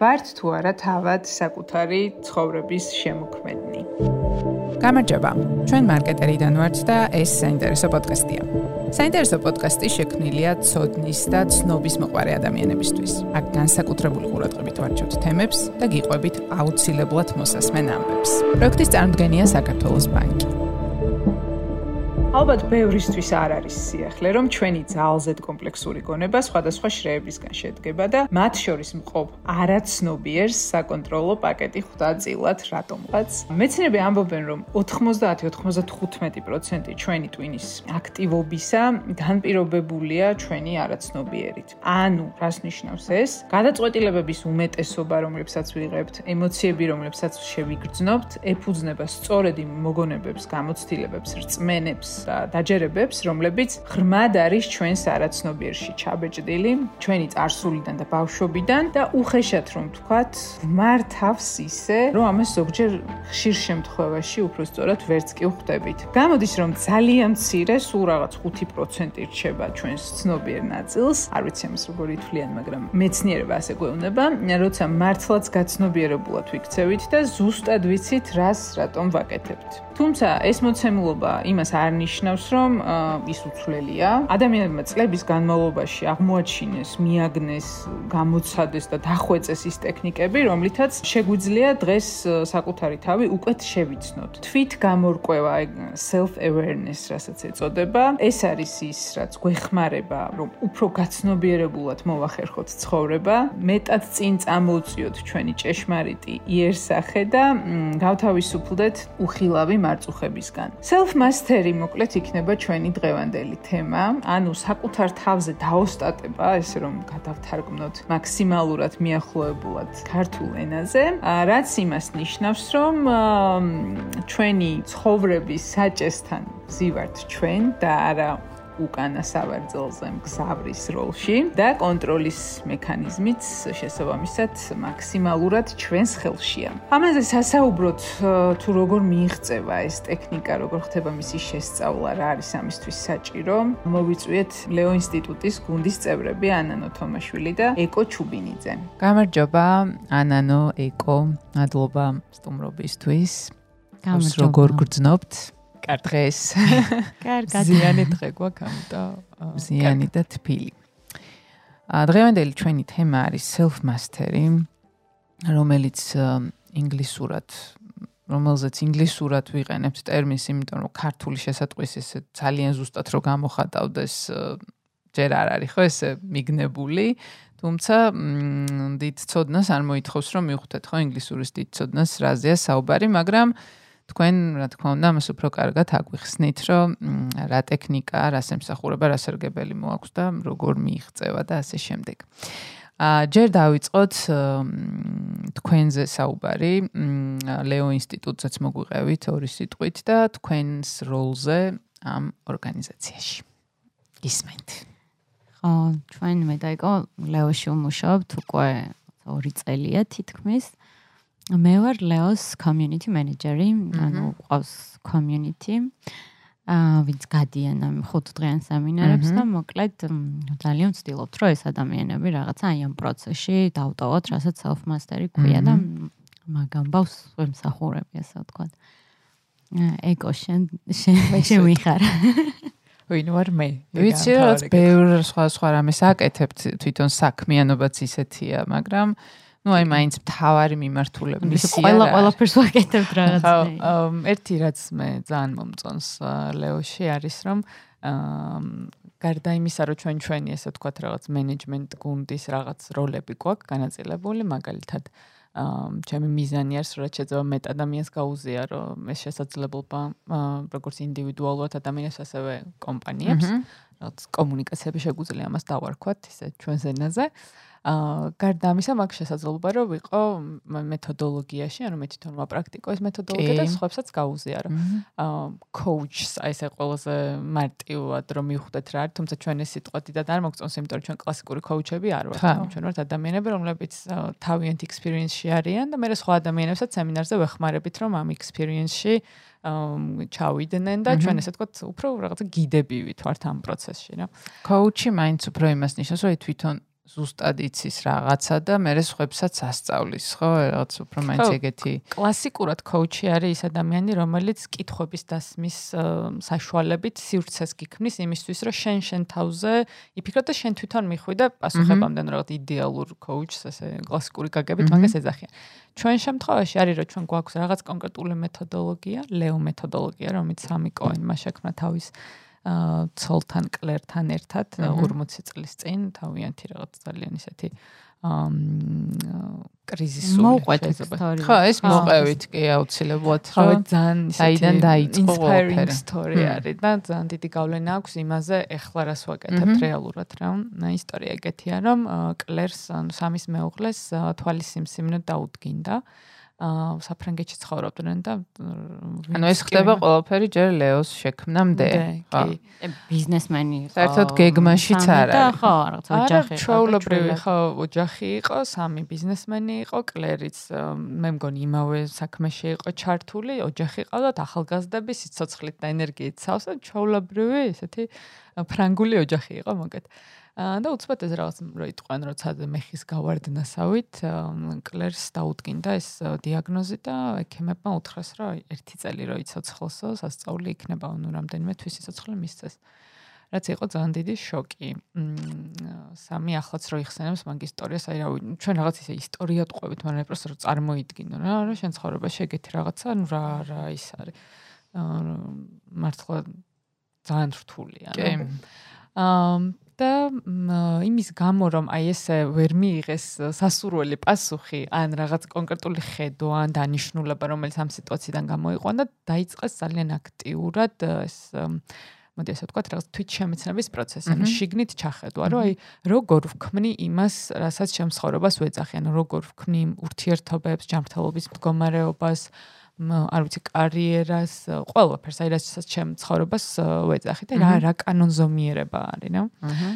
ვართ თუ არა თავად საკუთარი ცხოვრების შემოქმედნი. გამარჯობა. ჩვენ მარკეტერიდან ვართ და ეს საინტერესო პოდკასტია. საინტერესო პოდკასტი შექმნილია ცოდნის და ცნობის მოყარე ადამიანებისთვის. აქ განსაკუთრებული ყურადღებით ვარჩევთ თემებს და გიყვებით აუცილებლად მოსასმენ ამბებს. პროექტის წარმოდგენია საქართველოს ბანკი. ალბათ ბევრისთვის არ არის სიახლე, რომ ჩვენი ძალზედ კომპლექსური გონება სხვადასხვა შრეებისგან შედგება და მათ შორის მყოფ არაცნობიერს საკონტროლო პაკეტი ხვდა წილად რატომღაც. მეცნიერები ამბობენ, რომ 90-95% ჩვენი ტვინის აქტივობისა განპირობებულია ჩვენი არაცნობიერით. ანუ, რას ნიშნავს ეს? გადაწყვეტილებების უმეტესობა, რომლებსაც ვიღებთ, ემოციები, რომლებსაც შევიგრძნობთ, ეფუძნება სწორედ იმ მოგონებებს, გამოცდილებებს, რწმენებს დაჯერებებს, რომლებიც ღრმად არის ჩვენს არაცნობიერში ჩაბეჭდილი, ჩვენი წარსულიდან და ბავშვობიდან და უხეშად რომ თქვათ, მართავს ისე, რომ ამას ზოგჯერ ხშირ შემთხვევაში უფრო სწორად ვერც კი ვხვდებით. გამოდის რომ ძალიან მცირე, სულ რაღაც 5% რჩება ჩვენს ცნობიერ ნაწილს, არ ვიცი ამას როგორ ითვლიან, მაგრამ მეცნიერება ასე გვეუბნება, როცა მართლაც გაცნობიერებულად ვიქცევით და ზუსტად ვიცით, რას რატომ ვაკეთებთ. თუმცა ეს მოცემულობა იმას არ ნიშნავს, რომ ის უცვლელია. ადამიანებმა წლების განმავლობაში აღმოაჩინეს, მიაგნეს, გამოცადეს და დახვეწეს ის ტექნიკები, რომლითაც შეგვიძლია დღეს საკუთარი თავი უკეთ შევიცნოთ. თვით გამორკვევა, self awareness, რასაც ეწოდება, ეს არის ის, რაც გვეხმარება, რომ უფრო გაცნობიერებულად მოვახერხოთ ცხოვრება, მეტად წინ წამოვწიოთ ჩვენი ჭეშმარიტი იერსახე და გავთავისუფლდეთ უხილავი მარწუხებისგან. self mastery მოკლედ იქნება ჩვენი დღევანდელი თემა, ანუ საკუთარ თავზე დაოსტატება, ესე რომ გადავთარგმნოთ მაქსიმალურად მიახლოებულად ქართულ ენაზე, რაც იმას ნიშნავს, რომ ჩვენი ცხოვრების საჭესთან ვზივართ ჩვენ და არა უკანა სავარძელზე მგზავრის როლში და კონტროლის მექანიზმიც შესაბამისად მაქსიმალურად ჩვენს ხელშია. ამაზე სასაუბროთ თუ როგორ მიიღწევა ეს ტექნიკა, როგორ ხდება მისი შესწავლა, რა არის ამისთვის საჭირო. მოვიწვიეთ ლეო ინსტიტუტის გუნდის წევრები ანანო თომაშვილი და ეკო ჩუბინიძე. გამარჯობა ანანო, ეკო, მადლობა სტუმრობისთვის. გამარჯობა. როგორ გრძნობთ? კარგ დღეს. კარგად. ზიანი დღე გვაქვს ამ და ზიანი და თბილი. დღევანდელი ჩვენი თემა არის self mastery, რომელიც ინგლისურად რომელზეც ინგლისურად ვიყენებთ ტერმინს, იმიტომ რომ ქართული შესატყვისი ეს ძალიან ზუსტად რო გამოხატავდეს ჯერ არ არის ხო ეს მიგნებული, თუმცა დიდ ცოდნას არ მოითხოვს რომ მივხვდეთ ხო ინგლისურის დიდ ცოდნას რაზეა საუბარი, მაგრამ თქვენ რა თქმა უნდა მას უფრო კარგად აგვიხსნით, რომ რა ტექნიკა, რა სამსახურება, რა სერგებელი მოაქვს და როგორ მიიღწევა და ასე შემდეგ. ა ჯერ დავიწყოთ თქვენზე საუბარი ლეო ინსტიტუტსაც მოგვიყევით ორი სიტყვით და თქვენს როლზე ამ ორგანიზაციაში. გისმენთ. ხო, ჩვენ მე და იკო ლეოში ვმუშაობთ უკვე ორი წელია თითქმის. მე ვარ ლეოს community manager-ი, ანუ ყავს community. აა ვინც გადიან ამ ხუთდღიან სამინარებს და მოკლედ ძალიან ვცდილობთ, რომ ეს ადამიანები რაღაცა აი ამ პროცესში დავტოვოთ, რასაც self mastery ქვია და მაგამ ბავს ვემსახურები, ასე ვთქვა. ეკო შენ შენ ვიხარ. ვინ ვარ მე? ვიცი რომ ბევრ სხვა სხვა რამეს აკეთებთ, თვითონ საქმიანობაც ისეთია, მაგრამ ну აი მაინც მთავარი მიმართულება ის ყველა ყველაფერს ვაკეთებ რაღაც მე. ხო, ერთი რაც მე ძალიან მომწონს ლეოში არის რომ გარდა იმისა რომ ჩვენ ჩვენი ესე ვთქვათ რაღაც მენეჯმენტ გუნდის რაღაც როლები გვაქვს განაწილებული მაგალითად ჩემი მიზანი არის რომ შეიძლება მეტ ადამიანს გაუზია რომ ეს შესაძლებლობა როგორც ინდივიდუალურად ადამიანს ასევე კომპანიებს რაღაც კომუნიკაციები შეგვიძლია ამას დავარქვათ ისე ჩვენს ენაზე აა გარდა ამისა მაგ შესაძლებლობა რომ ვიყო მეთოდოლოგიაში, ანუ მე თვითონ ვაპრაქტიკო ეს მეთოდოლოგია და სხვაებსაც გაუზია რომ აა coach-ს აი ესე ყველაზე მარტივად რომ მივხვდეთ რა არის, თუმცა ჩვენ ეს სიტყვა დიდად არ მოგწონს, იმიტომ რომ ჩვენ კლასიკური coach-ები არ ვართ, ჩვენ ვართ ადამიანები, რომლებიც თავიანთ experience-ში არიან და მე სხვა ადამიანებსაც სემინარზე ვეხმარებით რომ ამ experience-ში აა ჩავიდნენ და ჩვენ ესე ვთქვათ, უფრო რაღაცა გიდები ვით ვართ ამ პროცესში რა. coach-ი მაინც უფრო იმას ნიშნავს, რომ თვითონ ზუსტად იცის რაღაცა და მე სხვებსაც ასწავლის, ხო? რაღაც უფრო მაინც ეგეთი. კლასიკურად კოუჩი არის ის ადამიანი, რომელიც კითხვების დასმის საშუალებით სივრცეს გიქმნის იმისთვის, რომ შენ შენ თავზე იფიქრო და შენ თვითონ მიხვი და პასუხებამდე რაღაც იდეალურ კოუჩს, ესე კლასიკური გაგებით მაგას ეძახიან. ჩვენ შემთხვევაში არის რომ ჩვენ გვაქვს რაღაც კონკრეტული მეთოდოლოგია, ლეო მეთოდოლოგია, რომელიც სამი კოინმა შექმნა თავის ცოლთან კლერთან ერთად 40 წლის წინ თავიანთი რაღაც ძალიან ისეთი კრიზისული მოყვეთ ისტორია. ხო, ეს მოყევით კი აუცილებლად, რომ ძალიან საიდან დაიწყო ყველაფერი. ისტორია არის და ძალიან დიდი გავლენა აქვს იმაზე, ეხლა რას ვაკეთებ რეალურად რა. ისტორია ეგეთია, რომ კლერს სამის მეუღლეს თვალის სიმსივნე დაუდგინდა. აა საფრანგეთში ცხოვრობდნენ და ანუ ეს ხდება ყველაფერი ჯერ ლეოს შექმნამდე. ხო ბიზნესმენი იყო საერთოდ გეგმაშიც არ არის. ხო რაღაცა ოჯახი იყო ჩაულებრივი ხო ოჯახი იყო სამი ბიზნესმენი იყო კლერიც მე მგონი იმავე საქმეში იყო ჩართული ოჯახი ყავდათ ახალგაზრდები სიცოცხლით და ენერგიით სავსე ჩაულებრივი ესეთი ფრანგული ოჯახი იყო მოგეთ და უცბად ეს რაღაც რო იტყვენ როცა მეხის გავარდნასავით კლერს დაუდგინდა ეს დიაგნოზი და ექიმებმა უთხრეს რომ ერთი წელი რო იცოცხლოსო სასწაული იქნება ანუ რამდენიმე თვის სიცოცხლე მისცეს რაც იყო ძალიან დიდი შოკი. სამი ახლაც რო იხსენებს მაგ ისტორიას, აი რა ჩვენ რაღაც ისე ისტორია ტყვებით, მაგრამ პროსტო რომ წარმოიდგინო რა, რა შენ ცხოვრებაში ეგეთი რაღაცა, ну რა რა ის არის. მართლა ძალიან რთულია. კი. აა და იმის გამო რომ აი ესე ვერ მიიღეს სასურველი პასუხი ან რაღაც კონკრეტული ხედო ან დანიშნულება რომელიც ამ სიტუაციიდან გამოიყვანდა დაიწყეს ძალიან აქტიურად ეს მოდი ასე ვთქვა რაღაც თვით შემეცნების პროცესი. ანუ შიგნით ჩახედვა რომ აი როგორ ვქმნი იმას რასაც შემსხოვრებას ვეძახი ანუ როგორ ვქმნი ურთიერთობებს ჯანმრთელობის მდგომარეობას არ ვიცი კარიერას, ყველაფერს, აი რასაც ჩემ ცხოვრებას ვეძახი და რა რა კანონზომიერება არის, ნო? აჰა.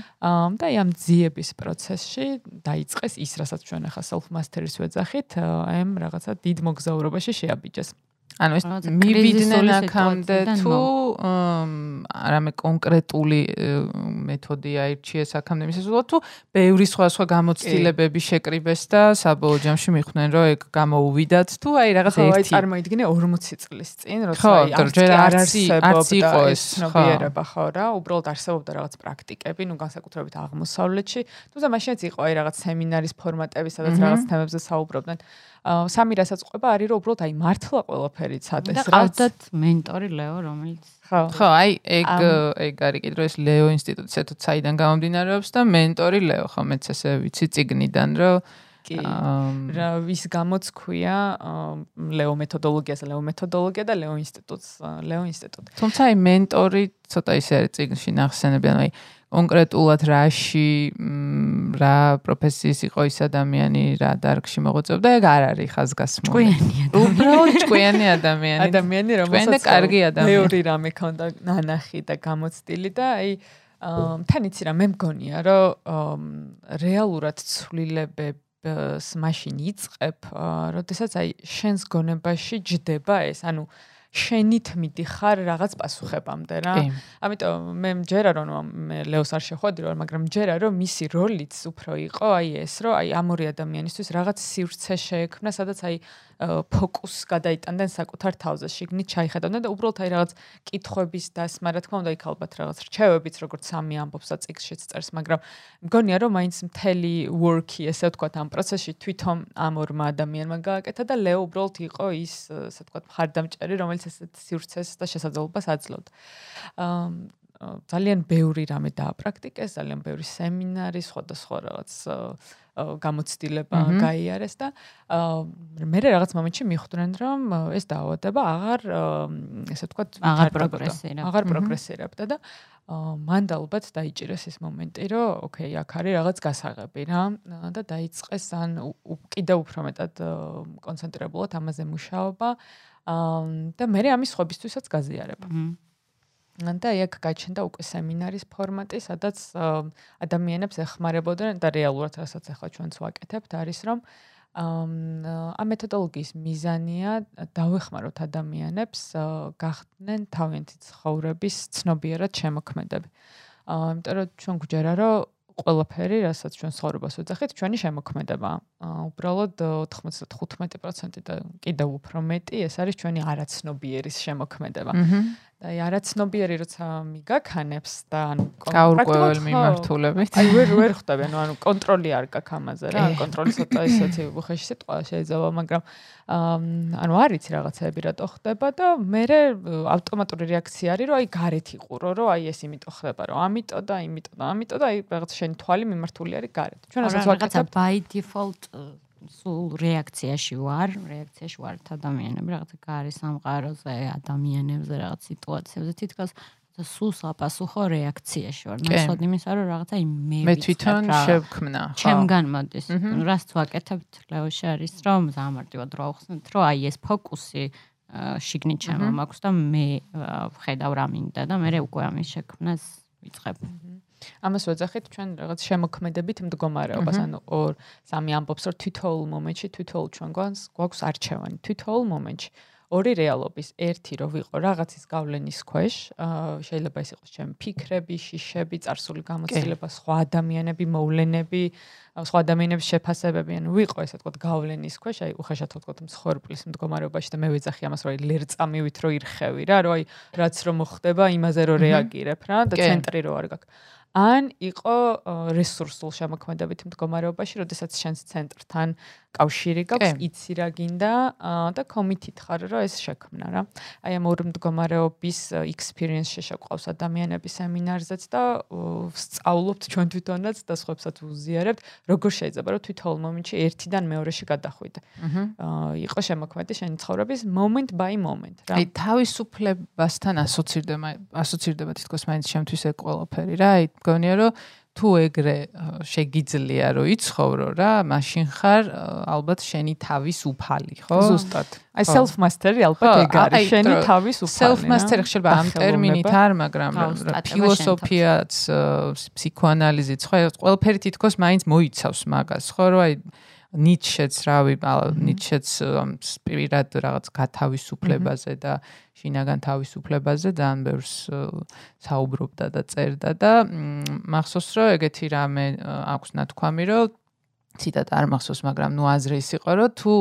და ამ ძიების პროცესში დაიწყეს ის, რასაც ჩვენ ახლა self mastery-ს ვეძახით, აი ამ რაღაცა დიდ მოგზაურობაში შეაბიჯეს. ანუ ეს მივიდნენ აქამდე თუ არამე კონკრეტული მეთოდი აირჩიეს აქამდე. მისასვლელად თუ ბევრი სხვა სხვა გამოცდილებები შეკრიბეს და საბოლოო ჯამში მიხვდნენ რომ ეგ გამოუვიდათ თუ აი რაღაც ერთი ხო აი წარმოიდგინე 40 წლის წინ როცა აი არც არც იყო ეს ცნობიერება ხო რა უბრალოდ არსებობდა რაღაც პრაქტიკები ნუ განსაკუთრებით აღმოსავლეთში. თუმცა მაშინაც იყო აი რაღაც სემინარის ფორმატები სადაც რაღაც თემებზე საუბრობდნენ სამი რასაც ყვება არის რომ უბრალოდ აი მართლა ყველაფერი ცადეს რა. და ყავდათ მენტორი ლეო რომელიც ხო ხო აი ეგ ეგ არის კიდე ეს ლეო ინსტიტუტი თუ საიდან გამომდინარეობს და მენტორი ლეო ხო მეც ესე ვიცი ციგნიდან რომ კი რა ვის გამოც ქვია ლეო მეთოდოლოგიას ლეო მეთოდოლოგია და ლეო ინსტიტუტს ლეო ინსტიტუტი თუმცა აი მენტორი ცოტა ისე არის ციგნში ნახსენებიან აი კონკრეტულად რაში რა პროფესიის იყო ის ადამიანი რა დარგში მოღვაწეობდა ეგ არ არის ხაზგასმული. ჭკვიანი უბრალოდ ჭკვიანი ადამიანი. ადამიანი რომელსაც კარგი ადამიანი. მეორე რამე ქონდა ნანახი და გამოცდილი და აი თან იცი რა მე მგონია რომ რეალურად ცვლილებებს მაშინ იწებ როდესაც აი შენს გონებაში ჯდება ეს ანუ შენით მიდიხარ რაღაც პასუხებამდე რა. ამიტომ მე მჯერა რომ მე ლეოს არ შეხვედი რომ მაგრამ მჯერა რომ მისი როლიც უფრო იყო აი ეს რომ აი ამ ორი ადამიანისთვის რაღაც სივრცე შეექმნა სადაც აი ფოკუსს გადაიტანდნენ საკუთარ თავზე, შიგნით ჩაიხედავდნენ და უბრალოდ აი რაღაც კითხვების დასმა, რა თქმა უნდა, იქ ალბათ რაღაც რჩევებიც, როგორც სამი ამბობს და წიგნშიც წერს, მაგრამ მგონია რომ მაინც მთელი work-ი, ესე ვთქვათ, ამ პროცესში თვითონ ამ ორმა ადამიანმა გააკეთა და ლეო უბრალოდ იყო ის, ესე ვთქვათ, მხარდამჭერი, რომელიც ესეთ სივრცეს და შესაძლებლობას აძლევდა. აა ძალიან ბევრი რამე დააპრაქტიკეს, ძალიან ბევრი სემინარი, სხვადასხვა რაღაც გამოცდილება გაიარეს და მე რაღაც მომენტში მიხვდნენ რომ ეს დაავადება აღარ ესე ვთქვათ აღარ პროგრესირებდა აღარ პროგრესირებდა და მან და ალბათ დაიჭირეს ეს მომენტი რომ ოკეი აქ არის რაღაც გასაღები რა და დაიწყეს ან კიდევ უფრო მეტად კონცენტრირებულად ამაზე მუშაობა და მე ამის ხობისთვისაც გაზიარება და იქ გაჩნდა უკვე სემინარის ფორმატი, სადაც ადამიანებს ეხმარებოდნენ და რეალურად რასაც ახლა ჩვენც ვაკეთებთ, არის რომ ამ მეთოდოლოგიის მიზანია დავეხმაროთ ადამიანებს გახდნენ თავიანთი ცხოვრების ცნობიერად შემოქმედები. აა, იმიტომ რომ ჩვენ გვჯერა რომ ყველაფერი, რასაც ჩვენ ცხოვრებას ვეძახით, ჩვენი შემოქმედება. უბრალოდ 95% და კიდევ უფრო მეტი ეს არის ჩვენი არაცნობიერის შემოქმედება. და აი არაცნობიერი როცა მიგაქანებს და ანუ გაურკვეველ მიმართულებით. აი ვერ ვერ ხვდები ანუ ანუ კონტროლი არ გაქვს ამაზე რა კონტროლი ცოტა ისეთი უხეში სიტყვა შეიძლება მაგრამ ანუ არ ვიცი რაღაცები რატო ხდება და მე ავტომატური რეაქცია არის რომ აი გარეთ იყურო რომ აი ეს იმიტომ ხდება რომ ამიტომ და იმიტომ და ამიტომ და აი რაღაც შენი თვალი მიმართული არის გარეთ. ჩვენ ასაც ვაკეთებ by default სულ რეაქციაში ვარ, რეაქციაში ვარ ადამიანები, რაღაცა გარე სამყაროზე, ადამიანებზე, რაღაც სიტუაციებზე, თითქოს და სულ საპასუხო რეაქციაში ვარ. ნაცვლად იმისა, რომ რაღაცა მე მე თვითონ შევქმნა. ჩემგან მოდის. რას ვაკეთებთ ლეოში არის რომ ზამარტივად რა ახსნით, რომ აი ეს ფოკუსი შიგნით ჩემო მაქვს და მე ხედავ რა მინდა და მე უკვე ამის შექმნას ვიწყებ. ამას ვეძახით ჩვენ რაღაც შემოქმედებით მდგომარეობას, ანუ ორ სამი ამბობს, რომ თითოეულ მომენტში, თითოეულ ჩვენ გვანს გვაქვს არჩევანი, თითოეულ მომენტში. ორი რეალობის, ერთი რომ ვიყო რაღაცის გავლენის ქვეშ, შეიძლება ეს იყოს ჩემი ფიქრები, შიშები, წარსული გამოცდილება, სხვა ადამიანები, მოვლენები, სხვა ადამიანების შეფასებები, ანუ ვიყო ესე თქო გავლენის ქვეშ, აი უხეშად თქო მსხვერპლის მდგომარეობაში და მე ვეძახი ამას, რომ აი ლერწა მივით რო ირხევი რა, რომ აი რაც რომ მოხდება, იმაზე რო რეაგირებ რა და ცენტრი რო არ გაქვს. ან იყო რესურსულ შემოქმედებით მდგომარეობაში, როდესაც შენს ცენტრთან კავშირი გაქვს, იცი რა გინდა და კომიტით ხარ რომ ეს შექმნა რა. აი ამ ორ მდგომარეობის experience შეშაყავს ადამიანების სემინარზეც და სწავლობთ ჩვენ თვითონაც და სხვაებსაც უზიარებთ, როგორ შეიძლება რომ თვითონ მომენტში ერთიდან მეორეში გადახვიდე. აა იყო შემოქმედი შენი ცხოვრების moment by moment რა. აი თავისუფლებასთან ასოცირდება ასოცირდება თითქოს მაინც შემთვის ეს ყველაფერი რა. აი მგონია რომ თუ ეგრე შეგიძლია რომ იცხოვრო რა, მაშინ ხარ ალბათ შენი თავის უფალი, ხო? ზუსტად. აი self mastery ალბათ ეგ არის, შენი თავის უფალი. self mastery შეიძლება ამ ტერმინით არ, მაგრამ ფილოსოფიაც, ფსიქოანალიზიც, ხო, ყველაფერი თითქოს მაინც მოიცავს მაგას, ხო, რომ აი ნიჩეც რავი ნიჩეც სპირიტად რაღაც გათავისუფლებაზე და შინაგან თავისუფლებაზე ძალიან ბევრს საუბრობდა და წერდა და მახსოვს რომ ეგეთი რამე აქვს ნათქვამი რომ ციტატა არ მახსოვს მაგრამ ნუ აზრის იყო რომ თუ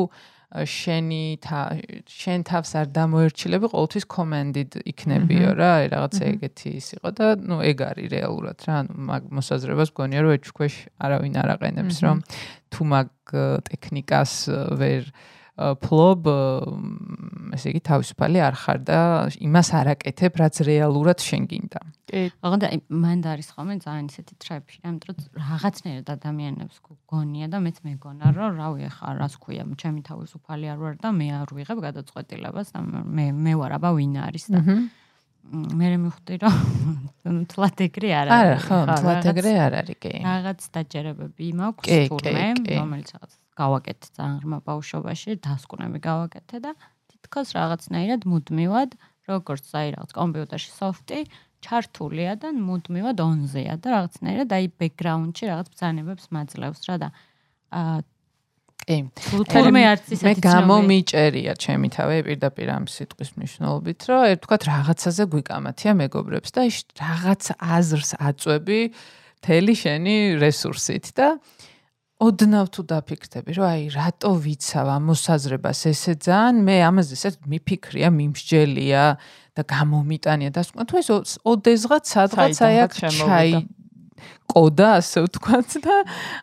შენი შენ თავს არ დამოერჩილები ყოველთვის commanded იქნებიო რა აი რაღაცა ეგეთი ის იყო და ნუ ეგ არის რეალურად რა ანუ მაგ მოსაზრებას გონია რომ ეჭქვეშ არავინ არ აყენებს რომ თუ მაგ ტექნიკას ვერ ფლობ ესე იგი თავისუფალი არ ხარ და იმას არ აკეთებ რაც რეალურად შენ გინდა. კი. აღარ და მან და არის ხოლმე ძალიან ისეთი ტრეფი, ამიტომ რაღაცნაირად ადამიანებს გონია და მეც მეგონა რომ რავი ახლა რას ქვია, ჩემი თავისუფალი არ ვარ და მე არ ვიღებ გადაწყვეტილებას და მე მე ვარ აბა ვინ არის და მე მე მივხვდი რომ თლათ ეგრე არ არის. არა, ხო, თლათ ეგრე არ არის, კი. რაღაც დაჯერებები მაქვს თურმე, რომელიც რაღაც გავაკეთე ძალიან ღრმა ბავშვობაში, დასკვნები გავაკეთე და თითქოს რაღაცნაირად მუდმივად, როგორც აი რაღაც კომპიუტერში სოფტი ჩართულია და მუდმივად ონზეა და რაღაცნაირად აი ბექგრაუნდში რაღაც ბრძანებებს მაძლევს რა და აა კი. თურმე არც ისეთი მე გამომიჭერია ჩემი თავი პირდაპირ ამ სიტყვის მნიშვნელობით, რომ ერთ ვთქვათ რაღაცაზე გვიკამათია მეგობრებს და ის რაღაც აზრს აწვევი თელი შენი რესურსით და ოდნავ თუ დაფიქრდები, რომ აი რატო ვიცავ ამ მოსაზრებას? ესე ძალიან მე ამაზე ესე მიფიქრია, მიმსჯელია და გამომიტანია. და სხვა თუ ეს ოდესღაც სადღაც აი აქ ჩაი ყოდა ასე ვთქვათ და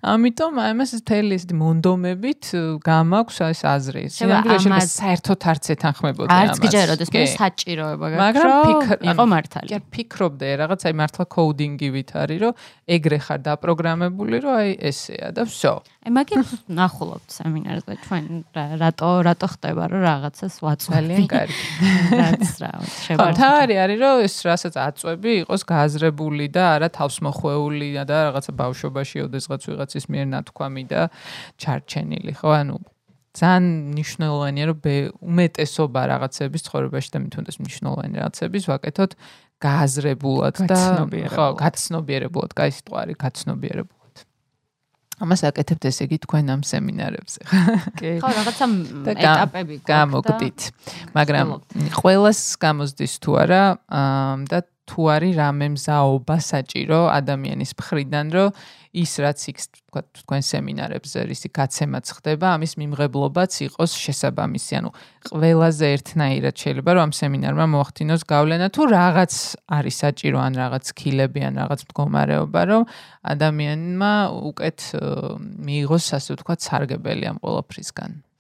ამიტომ ამას თელი ეს მონდომებით გამაქვს ეს აზრი. სინამდვილეში საერთოდ არც ეთანხმებოდი ამას. არც გჯეროდეს მე საჭიროება გაქვს. მაგრამ ფიქრ იყო მართალი. კი ფიქრობდე რაღაცა აი მართლა კოუდინგივით არის რომ ეგრე ხარ დაპროგრამებული რომ აი ესეა და всё. აი მაგით ნახულობთ სემინარზე ჩვენ რატო რატო ხდება რომ რაღაცას ვაწვალიან კარგი. რაც რა შეგვიძლია. თავარი არის რომ ეს რასაც აწვევი იყოს გააზრებული და არა თავსმოხვეული და რაღაცა ბავშვობაში ოდესღაც ვიღაცის მიერ ნათქვამი და ჩარჩენილი ხო ანუ ძალიან მნიშვნელოვანია რომ უმეტესობა რაღაცების ცხოვრებაში და მithundes მნიშვნელოვანი რაღაცების ვაკეთოთ გააზრებულად და ხო გაცნობიერებულად, კაი სიტყვა არის გაცნობიერებულად. ამას აკეთებთ ესე იგი თქვენ ამ სემინარებზე ხო? კი. ხო, რაღაცა ეტაპები გამოგდით. მაგრამ ყველას გამოსდის თუ არა და თუ არის რამე მზაობა საჭირო ადამიანის მხრიდან, რომ ის რაც იქ თქვა თქვენ სემინარებზე რისი გაცემაც ხდება, ამის მიმღებლობაც იყოს შესაბამისი. ანუ ყველაზე ერთნაირად შეიძლება რომ ამ სემინარმა მოახდინოს გავლენა თუ რაღაც არის საჭირო ან რაღაც სკილები ან რაღაც მდგომარეობა, რომ ადამიანმა უკეთ მიიღოს ასე ვთქვა სარგებელი ამ ყოველფრისგან.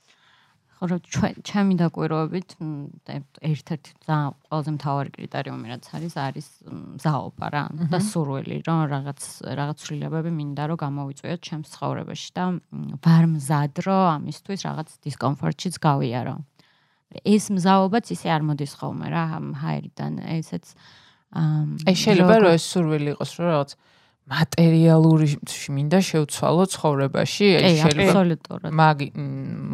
რომ ჩვენ ჩემი დაკვირვებით ერთ-ერთი ძალიან ყველაზე მთავარი კრიტერიუმი რაც არის არის მზაობა რა და სურვილი რომ რაღაც რაღაც ცვლილებები მინდა რომ გამოვიწვიოთ ჩემს ცხოვრებაში და ვარ მზად რომ ამისთვის რაღაც დისკომფორტშიც გავიარო. ეს მზაობაც ისე არ მოდის ხოლმე რა ჰაერიდან ესეც აი შეიძლება რომ ეს სურვილი იყოს რომ რაღაც მატერიალური მინდა შევცვალო ცხოვრებაში, აი შეიძლება მაგ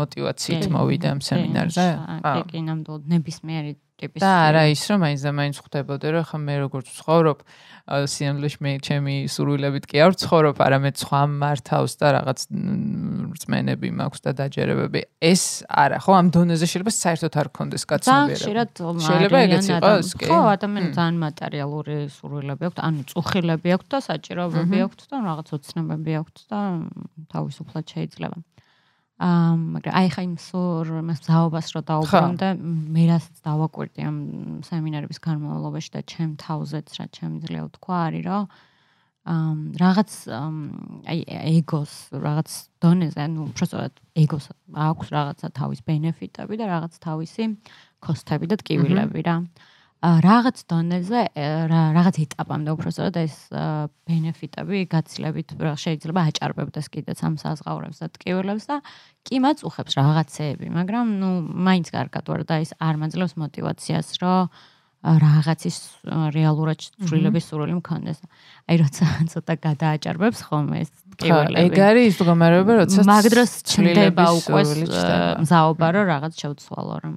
мотивაციით მოვიდე ამ სემინარზე. აა კი, კი, ნამდვილად ნებისმიერი ტიპის და არა ის რომ მაინც და მაინც ხვდებოდე რომ ხა მე როგორც ვცხოვრობ სიამლეში მე ჩემი სურვილებით კი არ ვცხოვრობ არამედ სხვა მართავს და რაღაც რწმენები მაქვს და დაჯერებები. ეს არა ხო ამ დონეზე შეიძლება საერთოდ არ გქონდეს კაცნობიერება შეიძლება ეგეც იყოს კი. ხო ადამიანს ძალიან მატერიალური სურვილები აქვს ანუ წუხილები აქვს და საჭიროებები აქვს და რაღაც ოცნებები აქვს და თავისუფლად შეიძლება მაგრამ აი ხა იმ სორ მსაობას რო დაუბრუნ და მე რასაც დავაკვირდი ამ სემინარების განმავლობაში და ჩემ თავზეც რა შემიძლია ვთქვა არის რომ ამ რაღაც აი ეგოს რაღაც დონეზე ну უბრალოდ ეგოს აქვს რაღაცა თავის ბენეფიტები და რაღაც თავისი კოსტები და ტკივილები რა. აა რაღაც დონეზე რაღაც ეტაპამდე უფრო სწორად ეს ბენეფიტები გაცილებით შეიძლება აჭარბებდეს კიდეც ამ საზღაურებს და ტკივილებს და კი მაწუხებს რაღაცეები, მაგრამ ნუ მაინც კარგად ვარ და ეს არ მაძლევს мотивაციას, რომ რაღაცის რეალურად ცვლილების სურვილი მქონდეს. აი როცა ცოტა გადააჭარბებს ხოლმე ეს ტკივილები. ეგ არის ის მდგომარეობა, როცა მაგდროს ჩნდება უკვე მზაობა, რომ რაღაც შევცვალო, რომ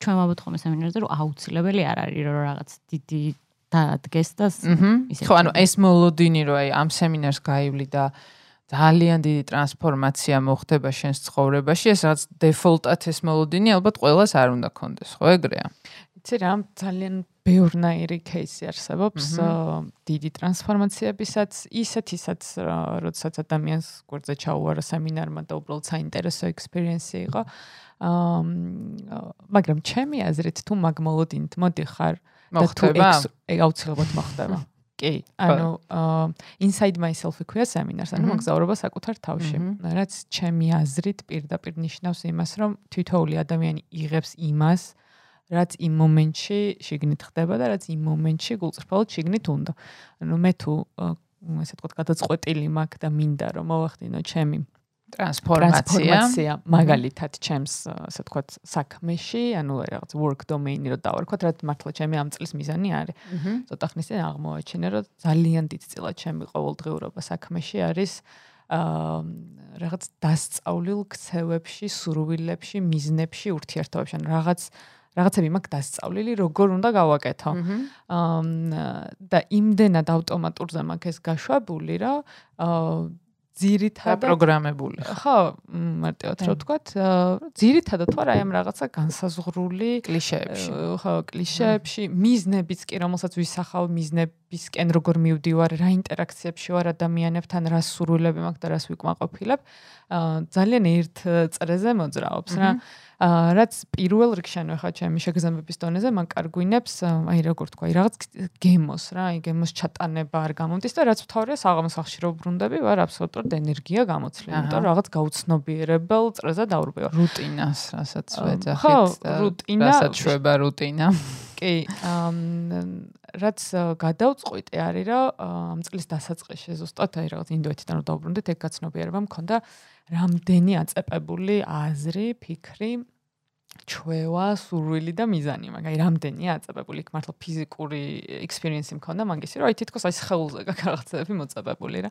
ჩვენ ვაბოთ ხოლმე სემინარზე რომ აუცილებელი არ არის რომ რაღაც დიდი დადგეს და ისე ხო ანუ ეს მოლოდინი რომ აი ამ სემინარს გაივლი და ძალიან დიდი ტრანსფორმაცია მოხდება შენს ცხოვრებაში ეს რაც დეფოლტად ეს მოლოდინი ალბათ ყოველას არ უნდა კონდეს ხო ეგრეა? იცი რა ძალიან ბევრნაირი кейსი არსებობს დიდი ტრანსფორმაციებისაც, ისეთ ისაც როდესაც ადამიანს გვერდზე ჩაუვარა სემინარმა და უბრალოდ საინტერესო ექსპერიენსი იყო. აა მაგრამ ჩემი აზრით თუ მაგმოლოდინთ მოდიხარ და თუ აუცილებლად მოხდება. კი, ანუ inside myself ექვია სემინარს, ანუ მოგზაურობა საკუთარ თავში, რაც ჩემი აზრით პირდაპირ ნიშნავს იმას, რომ თითოეული ადამიანი იღებს იმას, აა რაც იმ მომენტში შიგნით ხდება და რაც იმ მომენტში გულწრფელად შიგნით უნდა. ანუ მე თუ ესე ვთქვათ, გადაწყვეტილი მაქვს და მინდა რომ მოვახდინო ჩემი ტრანსფორმაცია მაგალითად ჩემს ასე ვთქვათ საქმეში, ანუ რაღაც work domain-ი რო დავარქვათ, რა მართლა ჩემი ამ წლის მიზანი არის. ცოტა ხნის წინ აღმოაჩინე, რომ ძალიან დიდწილად ჩემი ყოველდღიურობა საქმეში არის აა რაღაც დასწავლილ ქცევებში, სურვილებში, მიზნებში, ურთიერთობებში, ანუ რაღაც რაღაცები მაქვს დასწავლილი, როგორ უნდა გავაკეთო. აა და იმდენად ავტომატურზე მაქვს ეს გაშვებული, რომ აა ძირითადად პროგრამებული. ხო, მარტივად რო ვთქვათ, ძირითადად თუ არა აი ამ რაღაცა განსაზღვრული კლიშეებში. ხო, კლიშეებში, მიზნებიც კი, რომელსაც ვისახავ, მიზნებისკენ როგორ მივდივარ, რა ინტერაქციებში ვარ ადამიანებთან, რა სურვილები მაქვს და რას ვიკმაყოფილებ. ძალიან ერთ წრეზე მოძრაობს რა. რაც პირველ რიგში ანუ ხა ჩემი შეგზამების დონეზე მან კარგვინებს აი როგორ თქვა აი რაღაც გემოს რა აი გემოს ჩატანება არ გამომდის და რაც ვთავრია საღამოს სახში რო ბრუნდები ვარ აბსოლუტურად ენერგია გამოცლილი იმიტომ რაღაც გაუცნობიერებელ წრეზე დავრბევა რუტინას რასაც ვეძახით და რუტინა რასაც შვება რუტინა კი რაც გადავწყვიტე არის რომ ამ წლის დასაწყისში ზუსტად აი რაღაც ინდოეთიდან რომ დავბრუნდეთ ეგ გაცნობიერება მქონდა რამდენი აწეპებული აზრი, ფიქრი, ჩვევა, სურვილი და მიზანი, მაგაი რამდენია აწეპებული, იქ მართლა ფიზიკური ექსპერიენსი მქონდა მაგისი, რომ აი თითქოს აი ხელზე გაგაღწევი მოწებებული რა.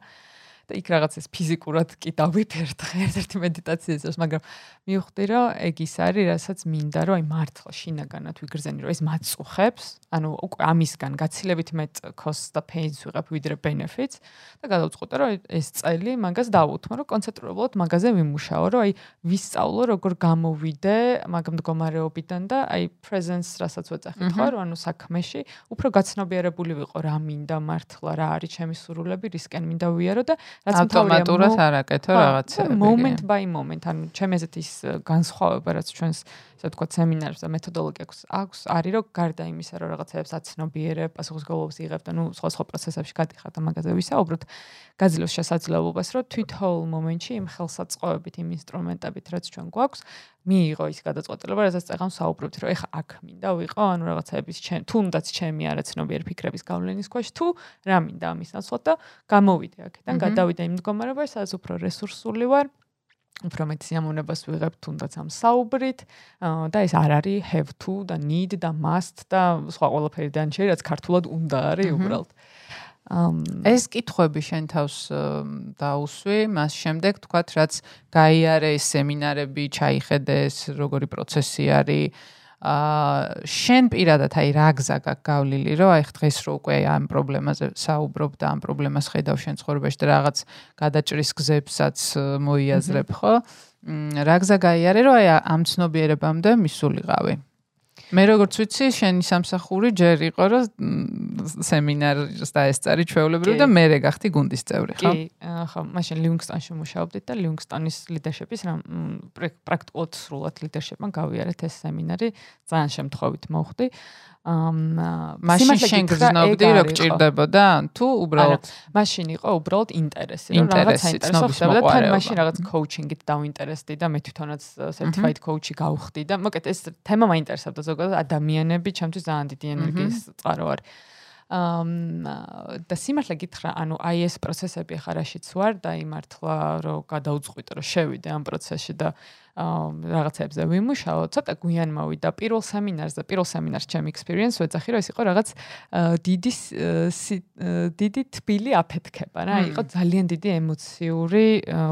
და იქ რაღაც ეს ფიზიკურად კი დავიფერთ ერთ-ერთი მედიტაციას, მაგრამ მივხვდი რომ ეგ ის არის, რასაც მინდა რომ აი მართლა შინაგანად ვიგრძენი რომ ეს მაწუხებს, ანუ ამისგან გაცილებით მეტ cost და pains ვიღებ ვიდრე benefits და გადავწყვეტე რომ ეს წელი მაგას დავუთმო რომ კონცენტრირებულად მაგაზე ვიმუშაო, რომ აი ვისწავლო როგორ გამოვიდე მაგ მდგომარეობიდან და აი presence რასაც ვეძახით ხო, რომ ანუ საქმეში უფრო გაცნობიერებული ვიყო რა მინდა მართლა რა არის ჩემი სურვილები, რისკენ მინდა ვიარო და რაც ავტომატურად არაკეთო რაღაცები. moment by moment, ანუ ჩემ ესეთ ის განსხვავება რაც ჩვენს ასე ვთქვათ სემინარებს და მეთოდოლოგია აქვს, არის რომ გარდა იმისა, რომ რაღაცებს აცნობიერებ, პასუხისგებლობას იღებ და ნუ სხვა სხვა პროცესებში გადიხარ და მაგაზე ვისაუბროთ, გაძლევს შესაძლებლობას, რომ თვითონ მომენტში იმ ხელსაწყოებით, იმ ინსტრუმენტებით, რაც ჩვენ გვაქვს, მიიღო ის გადაწყვეტილება, რასაც წეგან საუბრობთ, რომ ეხა აქ მინდა ვიყო, ანუ რაღაცების ჩემ თუნდაც ჩემი არაცნობიერი ფიქრების გავლენის ქვეშ, თუ რა მინდა ამის ნაცვლად და გამოვიდე აქედან, გადავიდე იმ მდგომარეობაში, სადაც უფრო რესურსული ვარ. უფრო მეტ სიამოვნებას ვიღებ თუნდაც ამ საუბრით და ეს არ არის have to და need და must და სხვა ყველაფერი დანჩე რაც ქართულად უნდა არის უბრალოდ ეს კითხვები შენ თავს დაუსვი მას შემდეგ თქვათ რაც გაიარე ეს სემინარები ჩაიხედე ეს როგორი პროცესი არის აა შენ პირადად აი რა გზა გაქვს გავლილი რომ აი დღეს რო უკვე ამ პრობლემაზე საუბრობ და ამ პრობლემას ხედავ შენ ცხოვრებაში და რაღაც გადაჭრის გზებსაც მოიაზრებ ხო? რა გზა გაიარე რომ აი ამ ცნობიერებამდე მისულიყავი? მე როგორც ვიცი, შენი სამსახური ჯერ იყო, რომ სემინარს დაესწარი ჩვეულებრივ და მე რეგახთი გუნდის წევრი, ხო? კი, ხო, მაშინ ლიუნგსტონში მუშაობდით და ლიუნგსტონის ლიდერშიპის რა პრაქტიკულად სრულად ლიდერშიპმა გავიარეთ ეს სემინარი, ძალიან შემთხვევით მოხდი. მაშინ შენ გზნობდი რომ გჭირდებოდა თუ უბრალოდ მაშინ იყო უბრალოდ ინტერესი რომ რაღაცა ინტერესი ხდებოდა თან მაშინ რაღაც კოუჩინგით დავინტერესდი და მე თვითონაც certified coach-ი გავხდი და მოკეთ ეს თემა მაინტერესებდა ზოგადად ადამიანები ჩემთვის ძალიან დიდი ენერგიის წყარო არის და სიმართლე გითხრა, ანუ აი ეს პროცესები ახლა რაშიც ვარ და იმართლა რომ გადაუწყვიტე რომ შევიდე ამ პროცესში და რაღაცებზე ვიმუშაო, ცოტა გვიან მოვიდა პირველ სემინარზე, პირველ სემინარს ჩემ experience ვეძახი რომ ეს იყო რაღაც დიდი დიდი თბილი აფეთქება რა, იყო ძალიან დიდი ემოციური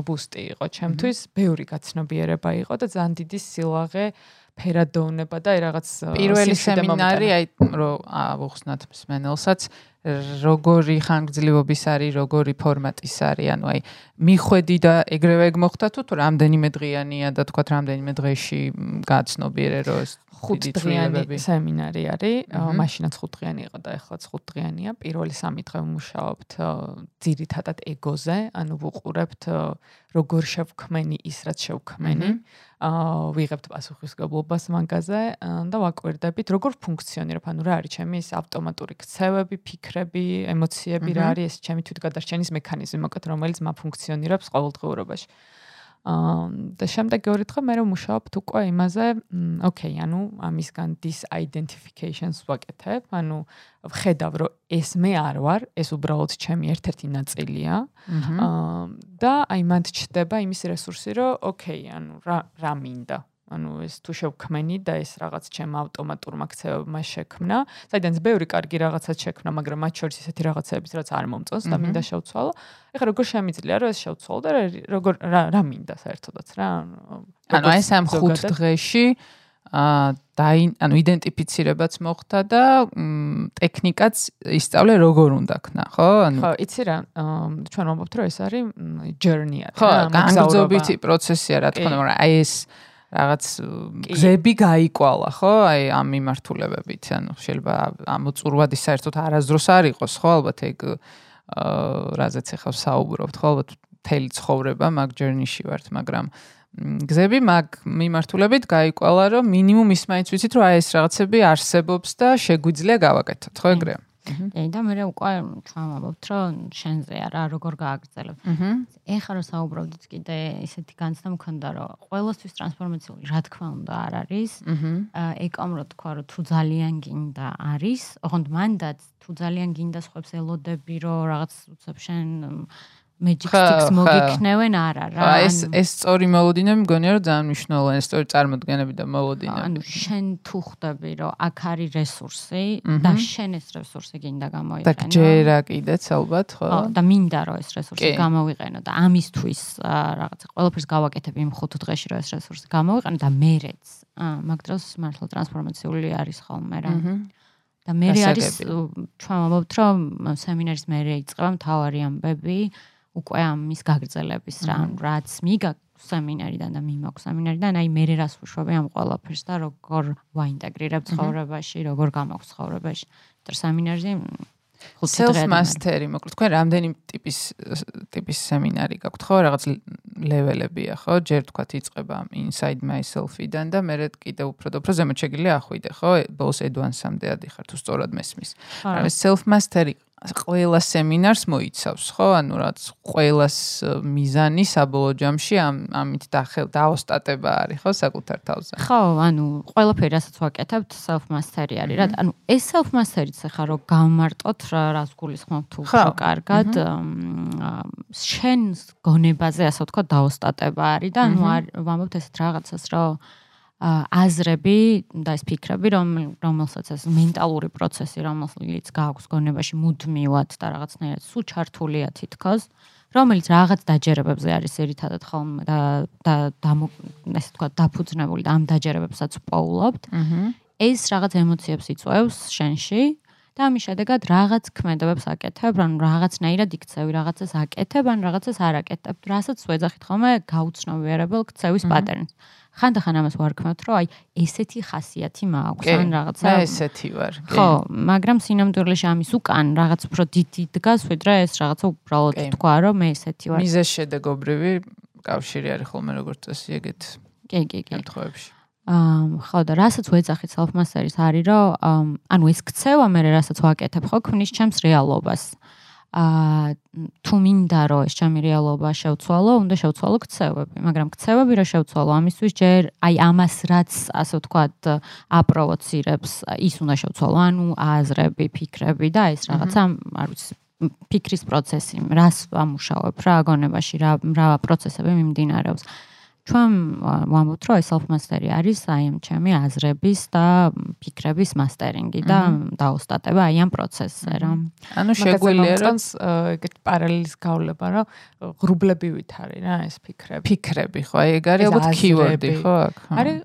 ბუსტი იყო. ჩემთვის, ბევრი გაცნობიერება იყო და ძალიან დიდი სილაღე ფერადოვნება და აი რაღაც პირველი სემინარი აი რომ აუხსნათ მსმენელსაც როგორი ხანგრძლივობის არის, როგორი ფორმატის არის, ანუ აი მიხვედი და ეგრევე ეგ მოხდა თუ თუ რამდენიმე დღიანია და თქვა რამდენიმე დღეში გაცნობიერე რომ ეს ხუთდღიანი სემინარი არის, მაშინაც ხუთდღიანი იყო და ეხლაც ხუთდღიანია. პირველი სამი დღე ვმუშაობთ ძირითადად ეგოზე, ანუ ვუყურებთ როგორ შევქმენი ის რაც შევქმენი. აა ვიღებთ პასუხისგებლობას მაგაზე და ვაკვირდებით როგორ ფუნქციონირებ, ანუ რა არის ჩემი ეს ავტომატური ქცევები, ფიქრები, ემოციები, რა არის ეს ჩემი თვითგადარჩენის მექანიზმი, მოკეთ რომელიც მაფუნქციონირებს ყოველდღიურობაში. და შემდეგი ორი დღე მე რომ მუშაობთ უკვე იმაზე, ოკეი, ანუ ამისგან this identifications ვაკეთებ, ანუ ვხედავ რომ ეს მე არ ვარ, ეს უბრალოდ ჩემი ერთ-ერთი ნაწილია. და აი მანდ ჩდება იმის რესურსი, რომ ოკეი, ანუ რა რა მინდა ანუ ეს თუ შევქმენი და ეს რაღაც ჩემ ავტომატურმა ქცევებმა შექმნა, საიდანაც ბევრი კარგი რაღაცაც შექმნა, მაგრამ მათ შორის ესეთი რაღაცებიც რაც არ მომწონს და მინდა შევცვალო. ეხლა როგორ შემიძლია რომ ეს შევცვალო და როგორ რა რა მინდა საერთოდაც რა? ანუ აი სამ ხუთ დღეში აა და ანუ იდენტიფიცირებაც მოხდა და ტექნიკაც ისწავლე როგორ უნდა ქნა, ხო? ანუ ხო, იცი რა, ჩვენ ვამბობთ რომ ეს არის journey-ა, ხო, განგრძობითი პროცესია რა თქმა უნდა, აი ეს რაღაც გზები გაიკვალა, ხო? აი ამ მიმართულებებით, ანუ შეიძლება ამ წურვადი საერთოდ არასდროს არ იყოს, ხო? ალბათ ეგ აა რაზეც ახლა საუბრობთ, ხო? ალბათ თელი ცხოვრება მაგ ჯერნიში ვართ, მაგრამ გზები მაგ მიმართულებით გაიკვალა, რომ მინიმუმ ის მაინც ვიცით, რომ აი ეს რაღაცები არსებობს და შეგვიძლია გავაკეთოთ, ხო ეგრეა? და მე უკვე ჩამოვაბობთ რომ შენზე არა როგორ გააგრძელებ. ეხლა რომ საუბრობდით კიდე ისეთი განცდა მქონდა რომ ყოველთვის ტრანსფორმაციული რა თქმა უნდა არ არის. ეკომ რო თქვა რომ თუ ძალიან გინდა არის, ოღონდ მანდაც თუ ძალიან გინდა სხვებს ელოდები რომ რაღაც უცებ შენ magic sticks მოგიქნევენ არა რა. ეს ეს სწორი მოლოდინები მგონია რომ ძალიან მნიშვნელოვანია, სწორი წარმოდგენები და მოლოდინები. ანუ შენ თუ ხვდები რომ აქ არის რესურსი და შენ ეს რესურსი გინდა გამოიყენო. და ჯერა კიდეც ალბათ ხო? ხო, და მინდა რომ ეს რესურსი გამოვიყენო და ამისთვის რაღაცა ყველაფერს გავაკეთებ იმ 5 დღეში რომ ეს რესურსი გამოვიყენო და მერეც. აა მაგ დროს მართლა ტრანსფორმაციული არის ხოლმე რა. აჰა. და მე არის ჩვენ ვამბობთ რომ სემინარის მერე იწყება მთავარი ამბები უკვე ამის გაგრძელების რა რაც მიგა სემინარიდან და მიმოქვს სემინარიდან აი მე რას ვუშვები ამ ყველაფერს და როგორ ვაინტეგრირებ ცხოვრებაში როგორ გამოგს ცხოვრებაში. და სემინარზე self mastery მოკლედ. თქვენ რამდენი ტიპის ტიპის სემინარი გაქვთ ხო? რაღაც ლეველებია ხო? ჯერ თქვათ იწება inside myself-იდან და მე კიდე უფრო და უფრო ზემოთ შეგიძლია ახვიდე ხო? ბოლოს advanced-ამდე ადიხარ თუ სწორად მესმის. რა self mastery ყველა სემინარს მოიცავს, ხო? ანუ რაც ყველას მიზანი საბოლოო ჯამში ამ ამით დახელ დაოსტატება არის, ხო, საკუთარ თავზე. ხო, ანუ ყველაფერი რასაც ვაკეთებთ, self mastery არის, რა. ანუ ეს self mastery-ც ახლა რომ გამარტოთ რა რას გულისხმობ თუ უფრო კარგად, შენს გონებაზე ასე ვთქვა დაოსტატება არის და ანუ ვამბობთ ესეთ რაღაცას, რომ აზრები და ეს ფიქრები, რომ რომელსაც ეს მენტალური პროცესი, რომელსაც გააქვს გონებაში მუდმივად და რაღაცნაირად სულ ჩართულია თითქოს, რომელიც რაღაც დაჯერებებზე არის ერთადად ხოლმე და და ესე თქვა დაფუძნებული და ამ დაჯერებებსაც პოულობთ. ეს რაღაც ემოციებს იწვევს შენში და ამის შედეგად რაღაც ქმედებებს აკეთებ, ან რაღაცნაირად იქცევი, რაღაცას აკეთებ, ან რაღაცას არ აკეთებ. რასაც ვეძახით ხოლმე გაუცნობიერებელ ქცევის პატერნს. ხანდახან ამას ვარქმევთ, რომ აი ესეთი ხასიათი მაქვს, ან რაღაცა ესეთი ვარ. ხო, მაგრამ სინამდვილეში ამის უკან რაღაც უფრო დიდი დგას, ვიდრე ეს რაღაცა უბრალოდ თქვა, რომ მე ესეთი ვარ. მიზეს შედეგობრივი კავშირი არის ხოლმე როგორც წესი ეგეთ. კი, კი, კი. კითხოებში. აა ხო და რასაც ვეძახით self-mastery-ს არის, რომ ანუ ეს ქცევა მე რასაც ვაკეთებ, ხო, ქმნის ჩემს რეალობას. აა აა თუ მინდა რომ ეს ჩემი რეალობა შევცვალო, უნდა შევცვალო ქცევები, მაგრამ ქცევები რა შევცვალო, ამისთვის ჯერ აი ამას რაც ასე ვთქვათ აპროვოცირებს, ის უნდა შევცვალო, ანუ აზრები, ფიქრები და ეს რაღაცა, არ ვიცი, ფიქრის პროცესი, რას ამუშავებ რა აგონებაში, რა რა პროცესები მიმდინარეობს. ჩვენ ვამბობთ, რომ self mastery არის აი ამ ჩემი აზრების და ფიქრების მასტერინგი და დაოსტატება აი ამ პროცესზე რა. ანუ შეგვიძლია რომ ეგეთ პარალელის გავლება, რომ ღრუბლებივით არის რა ეს ფიქრები. ფიქრები ხო, აი ეგ არის ალბათ keyword-ი ხო აქ? არის